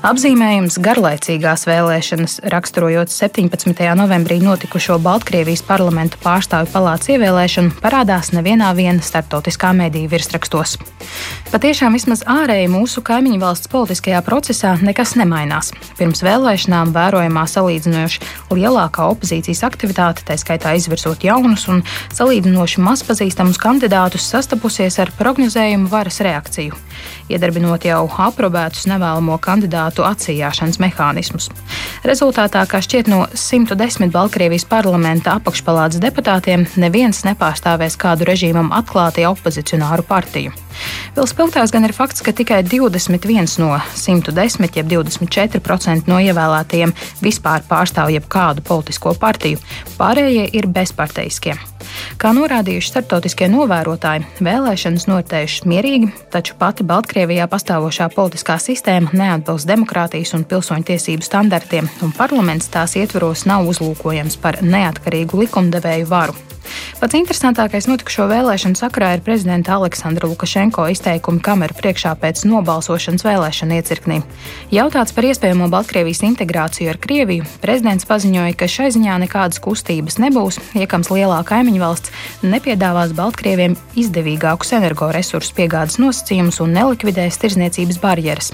Apzīmējums garlaicīgās vēlēšanas, raksturojot 17. novembrī notikušo Baltkrievijas parlamentu pārstāvju palāca ievēlēšanu, parādās nevienā viena starptautiskā mediju virsrakstos. Patiešām vismaz ārēji mūsu kaimiņu valsts politiskajā procesā nekas nemainās. Pirms vēlēšanām vērojamā salīdzinoši lielākā opozīcijas aktivitāte, tā skaitā izvirsot jaunus un salīdzinoši mazpazīstamus kandidātus, sastapusies ar prognozējumu varas reakciju iedarbinot jau aprobētus nevēlamo kandidātu atsījāšanas mehānismus. Rezultātā, kā šķiet no 110 Baltkrievijas parlamenta apakšpalādes deputātiem, neviens nepārstāvēs kādu režīmam atklāti opozicionāru partiju. Vēl spilgtāks gan ir fakts, ka tikai 21 no 110, jeb 24% no ievēlētajiem vispār pārstāv jebkādu politisko partiju, pārējie ir bezparteiskie. Kā norādījuši starptautiskie novērotāji, vēlēšanas noritējušas mierīgi, taču pati Baltkrievijā pastāvošā politiskā sistēma neatbilst demokrātijas un pilsoņu tiesību standartiem, un parlaments tās ietvaros nav uzlūkojams par neatkarīgu likumdevēju varu. Pats interesantākais notikušo vēlēšanu sakarā ir prezidenta Aleksandra Lukašenko izteikumi kameru priekšā pēc nobalsošanas vēlēšana iecirknī. Jautāts par iespējamo Baltkrievijas integrāciju ar Krieviju, prezidents paziņoja, ka šai ziņā nekādas kustības nebūs, iekams lielā kaimiņu valsts nepiedāvās Baltkrieviem izdevīgākus energoresursu piegādes nosacījumus un nelikvidēs tirzniecības barjeras.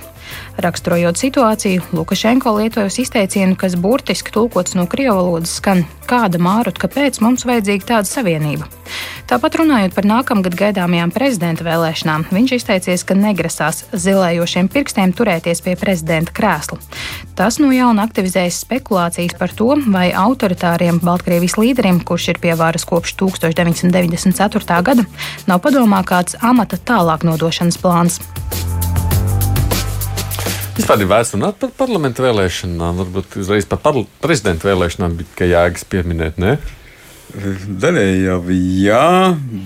Raksturojot situāciju, Lukašenko lietojas izteicienu, kas burtiski tulkots no krievu valodas skan: kāda mārut, kāpēc mums vajadzīga tāda savienība? Tāpat runājot par nākamgad gaidāmajām prezidenta vēlēšanām, viņš izteicies, ka negrasās zilējošiem pirkstiem turēties pie prezidenta krēsla. Tas no jauna aktivizējas spekulācijas par to, vai autoritāriem Baltkrievijas līderim, kurš ir pie varas kopš 1994. gada, nav padomā kāds amata tālāk nodošanas plāns. Vispār ir vērts runāt par parlamentu vēlēšanām. Varbūt uzreiz par prezidentu vēlēšanām bija jēgas pieminēt. Ne? Daļēji jau jā,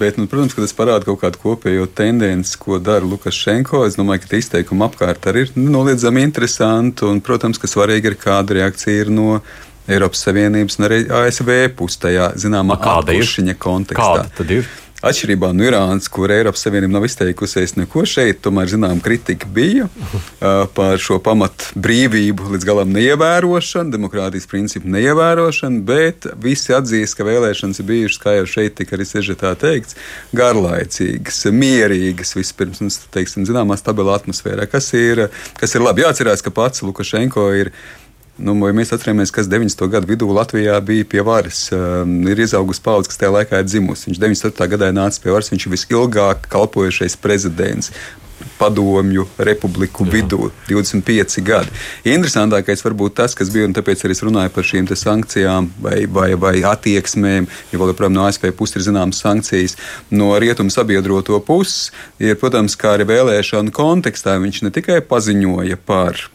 bet, nu, protams, ka tas parāda kaut kādu kopējo tendenci, ko dara Lukašenko. Es domāju, ka izteikumi apkārt arī ir noliedzami interesanti. Un, protams, ka svarīgi ir kāda reakcija ir no Eiropas Savienības un arī ASV puses tajā zināmā apgūšana kontekstā. Kāda tad ir? Atšķirībā no Irānas, kur Eiropas Savienība nav izteikusies neko šeit, tomēr zinām kritika bija uh, par šo pamatu brīvību līdz galam neievērošanu, demokrātijas principu neievērošanu, bet visi atzīst, ka vēlēšanas ir bijušas, kā jau šeit tika arī sežetā teikts, garlaicīgas, mierīgas, vispirms, un, teiksim, zināmā stabilā atmosfērā, kas ir, kas ir labi. Jāatcerās, ka pats Lukašenko ir Nu, mēs atceramies, kas 90. gadu vidū Latvijā bija pie varas. Um, ir izaugusi paudze, kas tajā laikā ir dzimusi. Viņš 94. gadā nāca pie varas, viņš ir visilgāk kalpojušais prezidents. Padomju republiku Jā. vidū 25 gadi. Interesantākais varbūt tas, kas bija, un tāpēc arī es runāju par šīm sankcijām vai, vai, vai attieksmēm, jo vēl joprojām no ASV puses ir zināmas sankcijas. No rietumu sabiedroto puses ir, protams, kā arī vēlēšanu kontekstā viņš ne tikai paziņoja par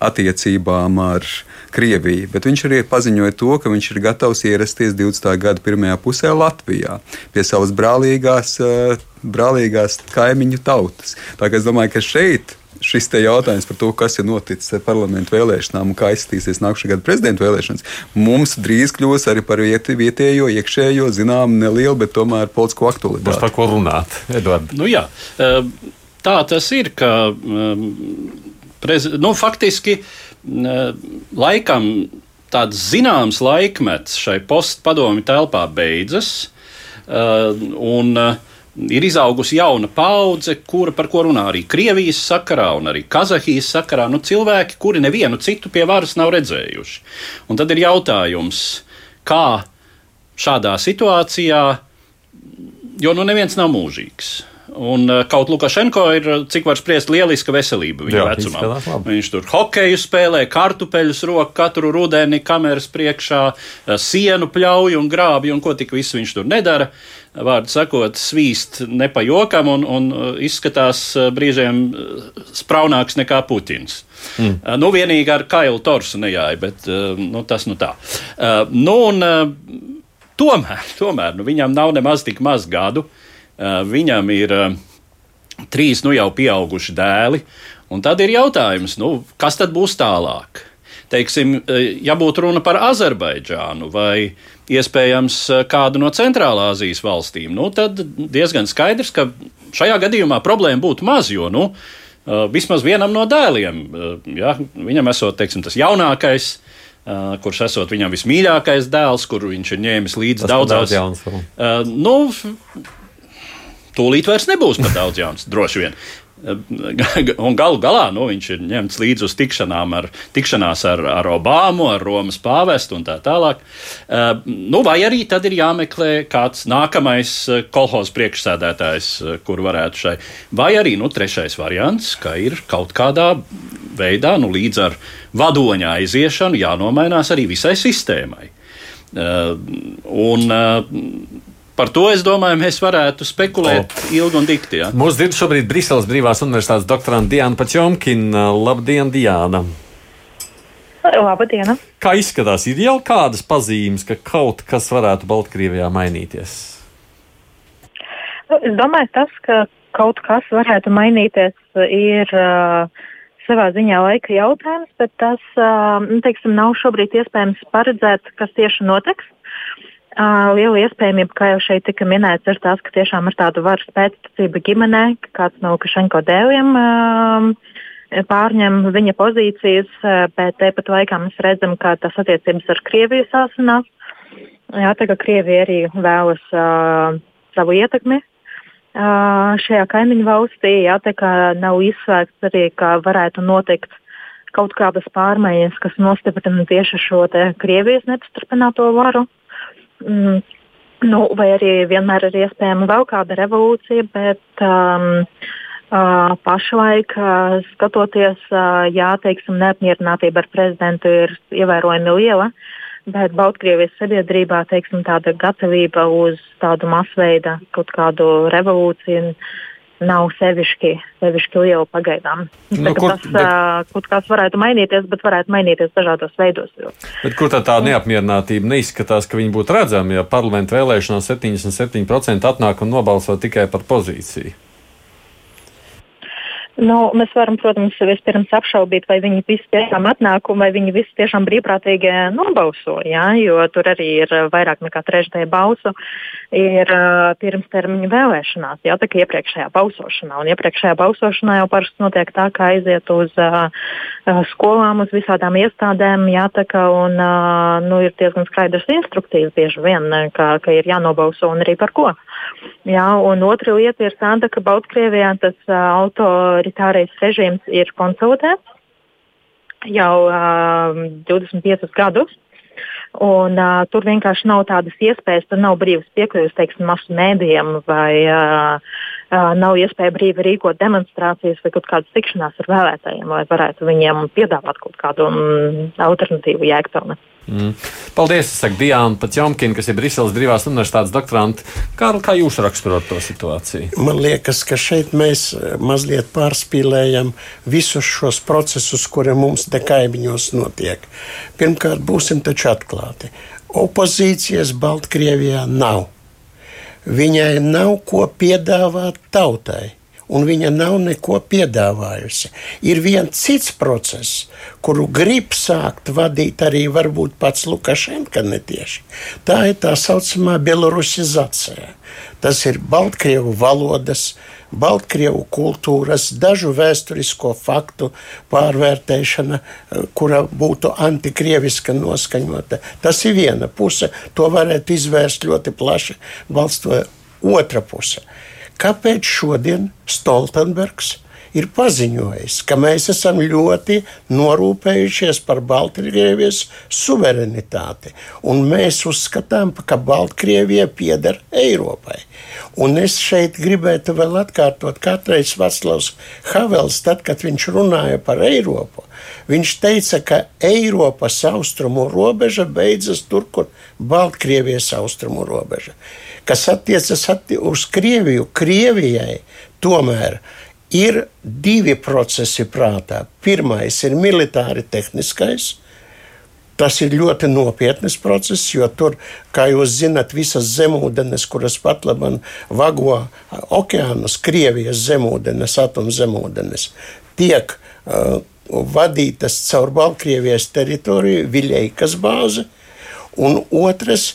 attiecībām ar Krieviju, bet viņš arī paziņoja to, ka viņš ir gatavs ierasties 20. gada pirmajā pusē Latvijā pie savas brālīgās, uh, brālīgās kaimiņu tautas. Tā kā es domāju, ka šeit šis jautājums par to, kas ir noticis ar parlamentu vēlēšanām un kā izskatīsies nākamā gada prezidenta vēlēšanas, mums drīz kļūs arī par vieti, vietējo, iekšējo, zinām, nelielu, bet tomēr politisko aktualitāti. Par ko runāt, Edvards? Nu, jā, tā tas ir, ka prez, nu, faktiski laikam tāds zināms laikmets šai postpadomi telpā beidzas. Un, ir izaugusi jauna paudze, kura par ko runā arī Krievijas sakarā un arī Kazahijas sakarā. Nu, cilvēki, kuri nevienu citu pie varas nav redzējuši. Un tad ir jautājums, kā šādā situācijā, jo nu neviens nav mūžīgs. Un uh, kaut Lukašenko ir, uh, cik var spriest, lieliska veselība viņa Jā, vecumā. Viņš tur hokeju spēlē, kartupeļus roku katru rudeni, kameras priekšā, uh, sienu pļauj un grābi un ko tik visu viņš tur nedara. Vārdu sakot, svīst nepajokam un, un izskatās brīžiem spraunāks nekā Putins. Mm. Nu, vienīgi ar Kailu Torsu nejāja, bet nu, tas nu tā. Nu, un, tomēr, tomēr nu, viņam nav nemaz tik maz gadu. Uh, Eh, viņam ir eh, trīs nu jau pieauguši dēli, un tad ir jautājums, nu, kas tad būs tālāk? Teiksim, eh, ja būtu runa par Azerbaidžānu vai iespējams kādu no Centrālā Azijas valstīm, nu, tad diezgan skaidrs, ka šajā gadījumā problēma būtu maz, jo nu, vismaz vienam no dēliem, ja, viņam esot teiksim, tas jaunākais, kurš esot viņam vismīļākais dēls, kuru viņš ir ņēmis līdzi daudzās. Daudz uh, nu, tūlīt vairs nebūs par daudz jauns, droši vien. Un galu galā nu, viņš ir ņemts līdzi uz tikšanām ar, tikšanās ar, ar Obamu, ar Romas pāvestu un tā tālāk. Nu, vai arī tad ir jāmeklē kāds nākamais uh, kolhoz priekšsēdētājs, uh, kur varētu šai. Vai arī nu, trešais variants, ka ir kaut kādā veidā nu, līdz ar vadoņa aiziešanu jānomainās arī visai sistēmai. Un, uh, Par to es domāju, mēs varētu spekulēt o. ilgi un dikti. Ja? Mūsu dzird šobrīd Briseles Brīvās Universitātes doktoranta Diana Pačomkina. Labdien, Diana! Labdien! Kā izskatās, ir jau kādas pazīmes, ka kaut kas varētu Baltkrievijā mainīties? Nu, es domāju, tas, ka kaut kas varētu mainīties, ir uh, savā ziņā laika jautājums, bet tas, uh, teiksim, nav šobrīd iespējams paredzēt, kas tieši notiks. Liela iespējamība, kā jau šeit tika minēts, ir tas, ka tiešām ir tāda varas pēctecība ģimenē, ka kāds no Lukašenko dēliem pārņem viņa pozīcijas, bet tepat laikā mēs redzam, ka tas attiecības ar Krieviju sāsinās. Jā, tā kā Krievija arī vēlas uh, savu ietekmi uh, šajā kaimiņu valstī, jā, tā kā nav izslēgts arī, ka varētu notikt kaut kādas pārmaiņas, kas nostiprina tieši šo Krievijas nepastrādāto varu. Mm, nu, vai arī vienmēr ir iespējama vēl kāda revolūcija, bet um, uh, pašlaik, uh, skatoties, uh, jā, teiksim, neapmierinātība ar prezidentu ir ievērojami liela. Bet Baltkrievijas sabiedrībā teiksim, tāda gatavība uz tādu masveida kaut kādu revolūciju nav sevišķi, sevišķi liela pagaidām. Nu, kur, tas bet, kaut kāds varētu mainīties, bet varētu mainīties dažādos veidos. Bet kur tā, tā neapmierinātība neizskatās, ka viņi būtu redzami, ja parlamentu vēlēšanās 77% atnāk un nobalso tikai par pozīciju? Nu, mēs varam, protams, vispirms apšaubīt, vai viņi visi tiešām atnāk un vai viņi visi tiešām brīvprātīgi nobalso. Ja? Jo tur arī ir vairāk nekā trešdaļa balsu ir uh, pirmstermiņa vēlēšanās, jau tā kā iepriekšējā balsošanā. Un iepriekšējā balsošanā jau parasti notiek tā, ka aiziet uz uh, skolām, uz visādām iestādēm, jā, tā kā un, uh, nu, ir diezgan skaidrs instrukcijas bieži vien, ka, ka ir jānobalso un arī par ko. Jā, un otra lieta ir tāda, ka Baltkrievijā tas uh, autoritārais režīms ir konsolidēts jau uh, 25 gadus. Un, uh, tur vienkārši nav tādas iespējas, tur nav brīvas piekļuves, teiksim, masu mēdījiem, vai uh, nav iespēja brīvi rīkot demonstrācijas vai kaut kādas tikšanās ar vēlētājiem, lai varētu viņiem piedāvāt kaut kādu um, alternatīvu jēgpilnu. Mm. Paldies, es saku Diāna Patjomkina, kas ir Briseles brīvās universitātes doktorante. Kā, kā jūs raksturot to situāciju? Man liekas, ka šeit mēs mazliet pārspīlējam visus šos procesus, kuri mums te kaimiņos notiek. Pirmkārt, būsim taču atklāti. Opozīcijas Baltkrievijā nav. Viņai nav ko piedāvāt tautai un viņa nav neko piedāvājusi. Ir viens cits process, kuru grib sākt vadīt arī varbūt pats Lukašenka netieši. Tā ir tā saucamā Bielorusizācija. Tas ir Baltkrievu valodas, Baltkrievu kultūras, dažu vēsturisko faktu pārvērtēšana, kura būtu antikrieviska noskaņota. Tas ir viena puse, to varētu izvērst ļoti plaši, balstot otra puse. Kāpēc šodien Stoltenbergs ir paziņojis, ka mēs esam ļoti norūpējušies par Baltkrievijas suverenitāti, un mēs uzskatām, ka Baltkrievija pieder Eiropai. Un es šeit gribētu vēl atkārtot, katreiz Vaclavs Havels, tad, kad viņš runāja par Eiropu, viņš teica, ka Eiropas austrumu robeža beidzas tur, kur Baltkrievijas austrumu robeža kas attiecas atti uz Krieviju. Krievijai tomēr ir divi procesi prātā. Pirmais ir militāri tehniskais. Tas ir ļoti nopietns process, jo tur, kā jūs zināt, visas zemūdens, kuras pat labi vago okeānus, Krievijas zemūdens, atomzemūdens, tiek uh, vadītas caur Baltkrievijas teritoriju, Viļeikas bāzi. Un otrs,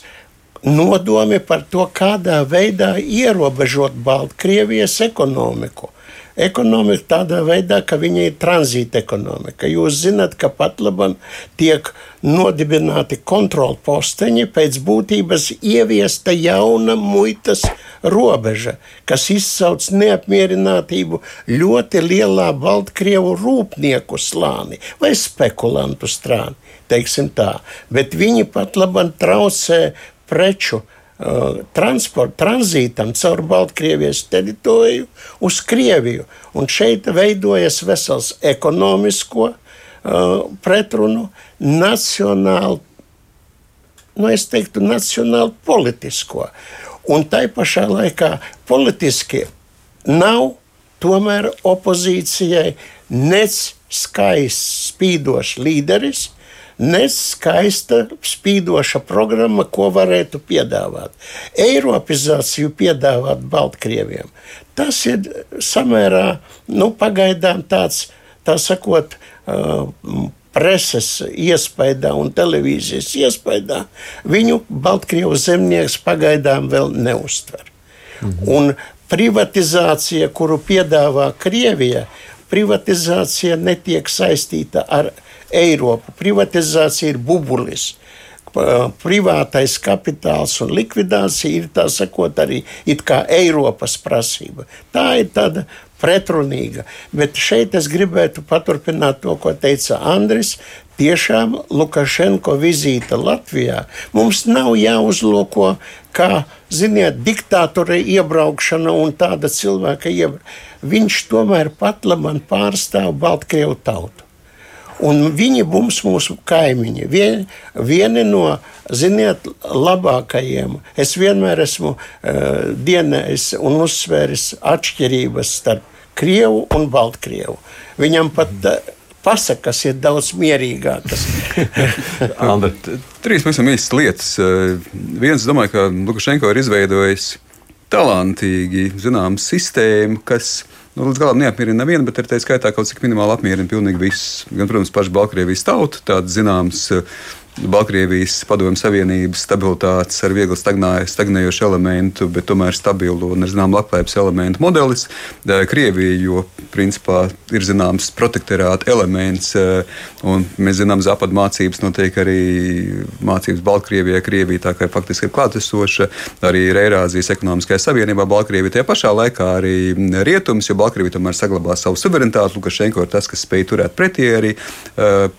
nodomi par to, kādā veidā ierobežot Baltkrievijas ekonomiku. Ekonomika tādā veidā, ka viņa ir tranzīta ekonomika. Jūs zināt, ka pat labam tiek nodibināti kontrolu posteņi, pēc būtības ieviesta jauna muitas robeža, kas izsauc neapmierinātību ļoti lielā Baltkrievu rūpnieku slāni vai spekulantu strāni. Teiksim tā, bet viņi pat labam traucē preču transporta, tranzītam caur Baltkrievijas teritoriju uz Krieviju. Un šeit veidojas vesels ekonomisko uh, pretrunu, nacionālu, nu es teiktu, nacionālu politisko. Un tai pašā laikā politiski nav tomēr opozīcijai nec skaists, spīdošs līderis, neskaista, spīdoša programma, ko varētu piedāvāt. Eiropizāciju piedāvāt Baltkrieviem. Tas ir samērā, nu, pagaidām tāds, tā sakot, preses iespējā un televīzijas iespējā, viņu Baltkrievijas zemnieks pagaidām vēl neuztver. Mhm. Un privatizācija, kuru piedāvā Krievija, privatizācija netiek saistīta ar Eiropu. Privatizācija ir bubulis privātais kapitāls un likvidācija ir tā sakot arī Eiropas prasība. Tā ir tāda pretrunīga. Bet šeit es gribētu paturpināt to, ko teica Andris. Tiešām Lukašenko vizīte Latvijā mums nav jāuzlūko kā, ziniet, diktātora iebraukšana un tāda cilvēka iebraukšana. Viņš tomēr pat labi pārstāv Baltkrievu tautu. Un viņi būs mūsu kaimiņi. Vien, vieni no, ziniet, labākajiem. Es vienmēr esmu uh, dienējis un uzsvēris atšķirības starp Krievu un Baltkrievu. Viņam pat uh, pasakas ir daudz mierīgākas. Trīs pavisam īstas lietas. Uh, viens, domāju, ka Lukašenko ir izveidojis talantīgi zināmu sistēmu, kas nu, līdz galam neapmierina nevienu, bet ar tā skaitā kaut cik minimāli apmierina pilnīgi visus. Gan, protams, pašu Baltkrievijas tautu, tāds zināms Baltkrievijas padomju savienības stabilitātes ar viegli stagnējošu elementu, bet tomēr stabilu un, zinām, labklājības elementu modelis. Krievija, jo principā ir zināms protektorāta elements, un mēs zinām, Zapad mācības notiek arī mācības Baltkrievijā, Krievija tā kā faktiski ir klātesoša, arī ir Eirāzijas ekonomiskajā savienībā Baltkrievija. Tajā pašā laikā arī rietums, jo Baltkrievija tomēr saglabā savu suverenitāti. Lukašenko ir tas, kas spēj turēt pretī arī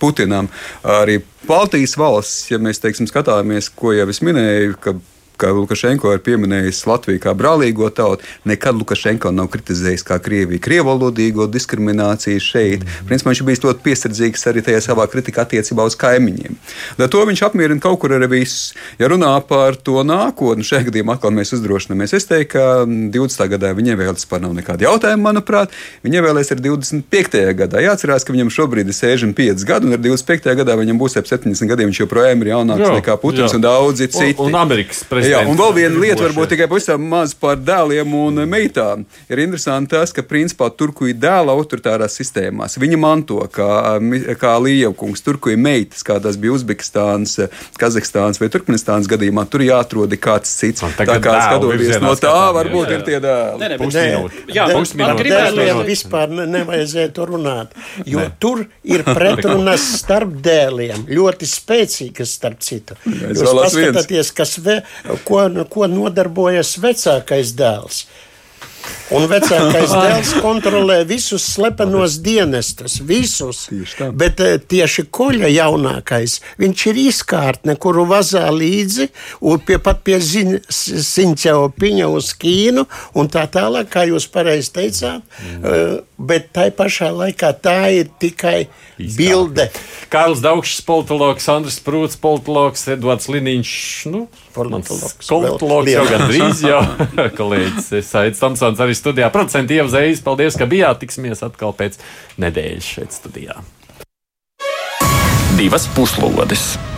Putinam. Arī Baltijas valsts, ja mēs teiksim, skatāmies, ko jau es minēju, ka ka Lukašenko ir pieminējis Latviju kā brālīgo tautu. Nekad Lukašenko nav kritizējis kā Krieviju krievalodīgo diskrimināciju šeit. -hmm. Principā viņš bija ļoti piesardzīgs arī tajā savā kritikā attiecībā uz kaimiņiem. Ar to viņš apmierina kaut kur arī visus. Ja runā par to nākotni, šajā gadījumā atkal mēs uzdrošināmies. Es teiktu, ka 20. gadā viņiem vēl vispār nav nekāda jautājuma, manuprāt. Viņiem vēlēs ir 25. gadā. Jāatcerās, ka viņam šobrīd ir 65 gadi, un ar 25. gadā viņam būs ap 70 gadiem. Viņš joprojām ir jaunāks jā, nekā Putins jā. un daudzi citi. Un, un Amerikas prezidents Jā, un vēl viena lieta, varbūt tikai pavisam maz par dēliem un meitām. Ir interesanti tas, ka principā tur, kur ir dēla autoritārās sistēmās, viņi manto kā, kā Lievkungs, tur, kur ir meitas, kā tas bija Uzbekistāns, Kazahstāns vai Turkmenistāns gadījumā, tur jāatrod kāds cits. Tā kā skatoties no tā, varbūt jā, jā. ir tie dēli. Pusminūte. Jā, pusminūte. Dēliem vispār nevajadzētu runāt, jo ne. tur ir pretrunas starp dēliem, ļoti spēcīgas starp citu. Jūs paskatāties, kas vēl ko, ko nodarbojas vecākais dēls. Un vecākais dēls kontrolē visus slepenos dienestus, visus. Tieši Bet eh, tieši koļa jaunākais, viņš ir izkārtne, kuru vazā līdzi, un pie, pat pie Sinķeo piņa uz Kīnu, un tā tālāk, kā jūs pareizi teicāt. Mm. Bet tai pašā laikā tā ir tikai Izkārtne. bilde. Kārls Daugšs, politologs, Andris Prūts, politologs, Edvards Liniņš. Nu, politologs, politologs jau gandrīz, jau kolēģis Saits Tomsons arī studijā. Procenti ievzējas, paldies, ka bijāt. Tiksimies atkal pēc nedēļas šeit studijā. Divas puslodes!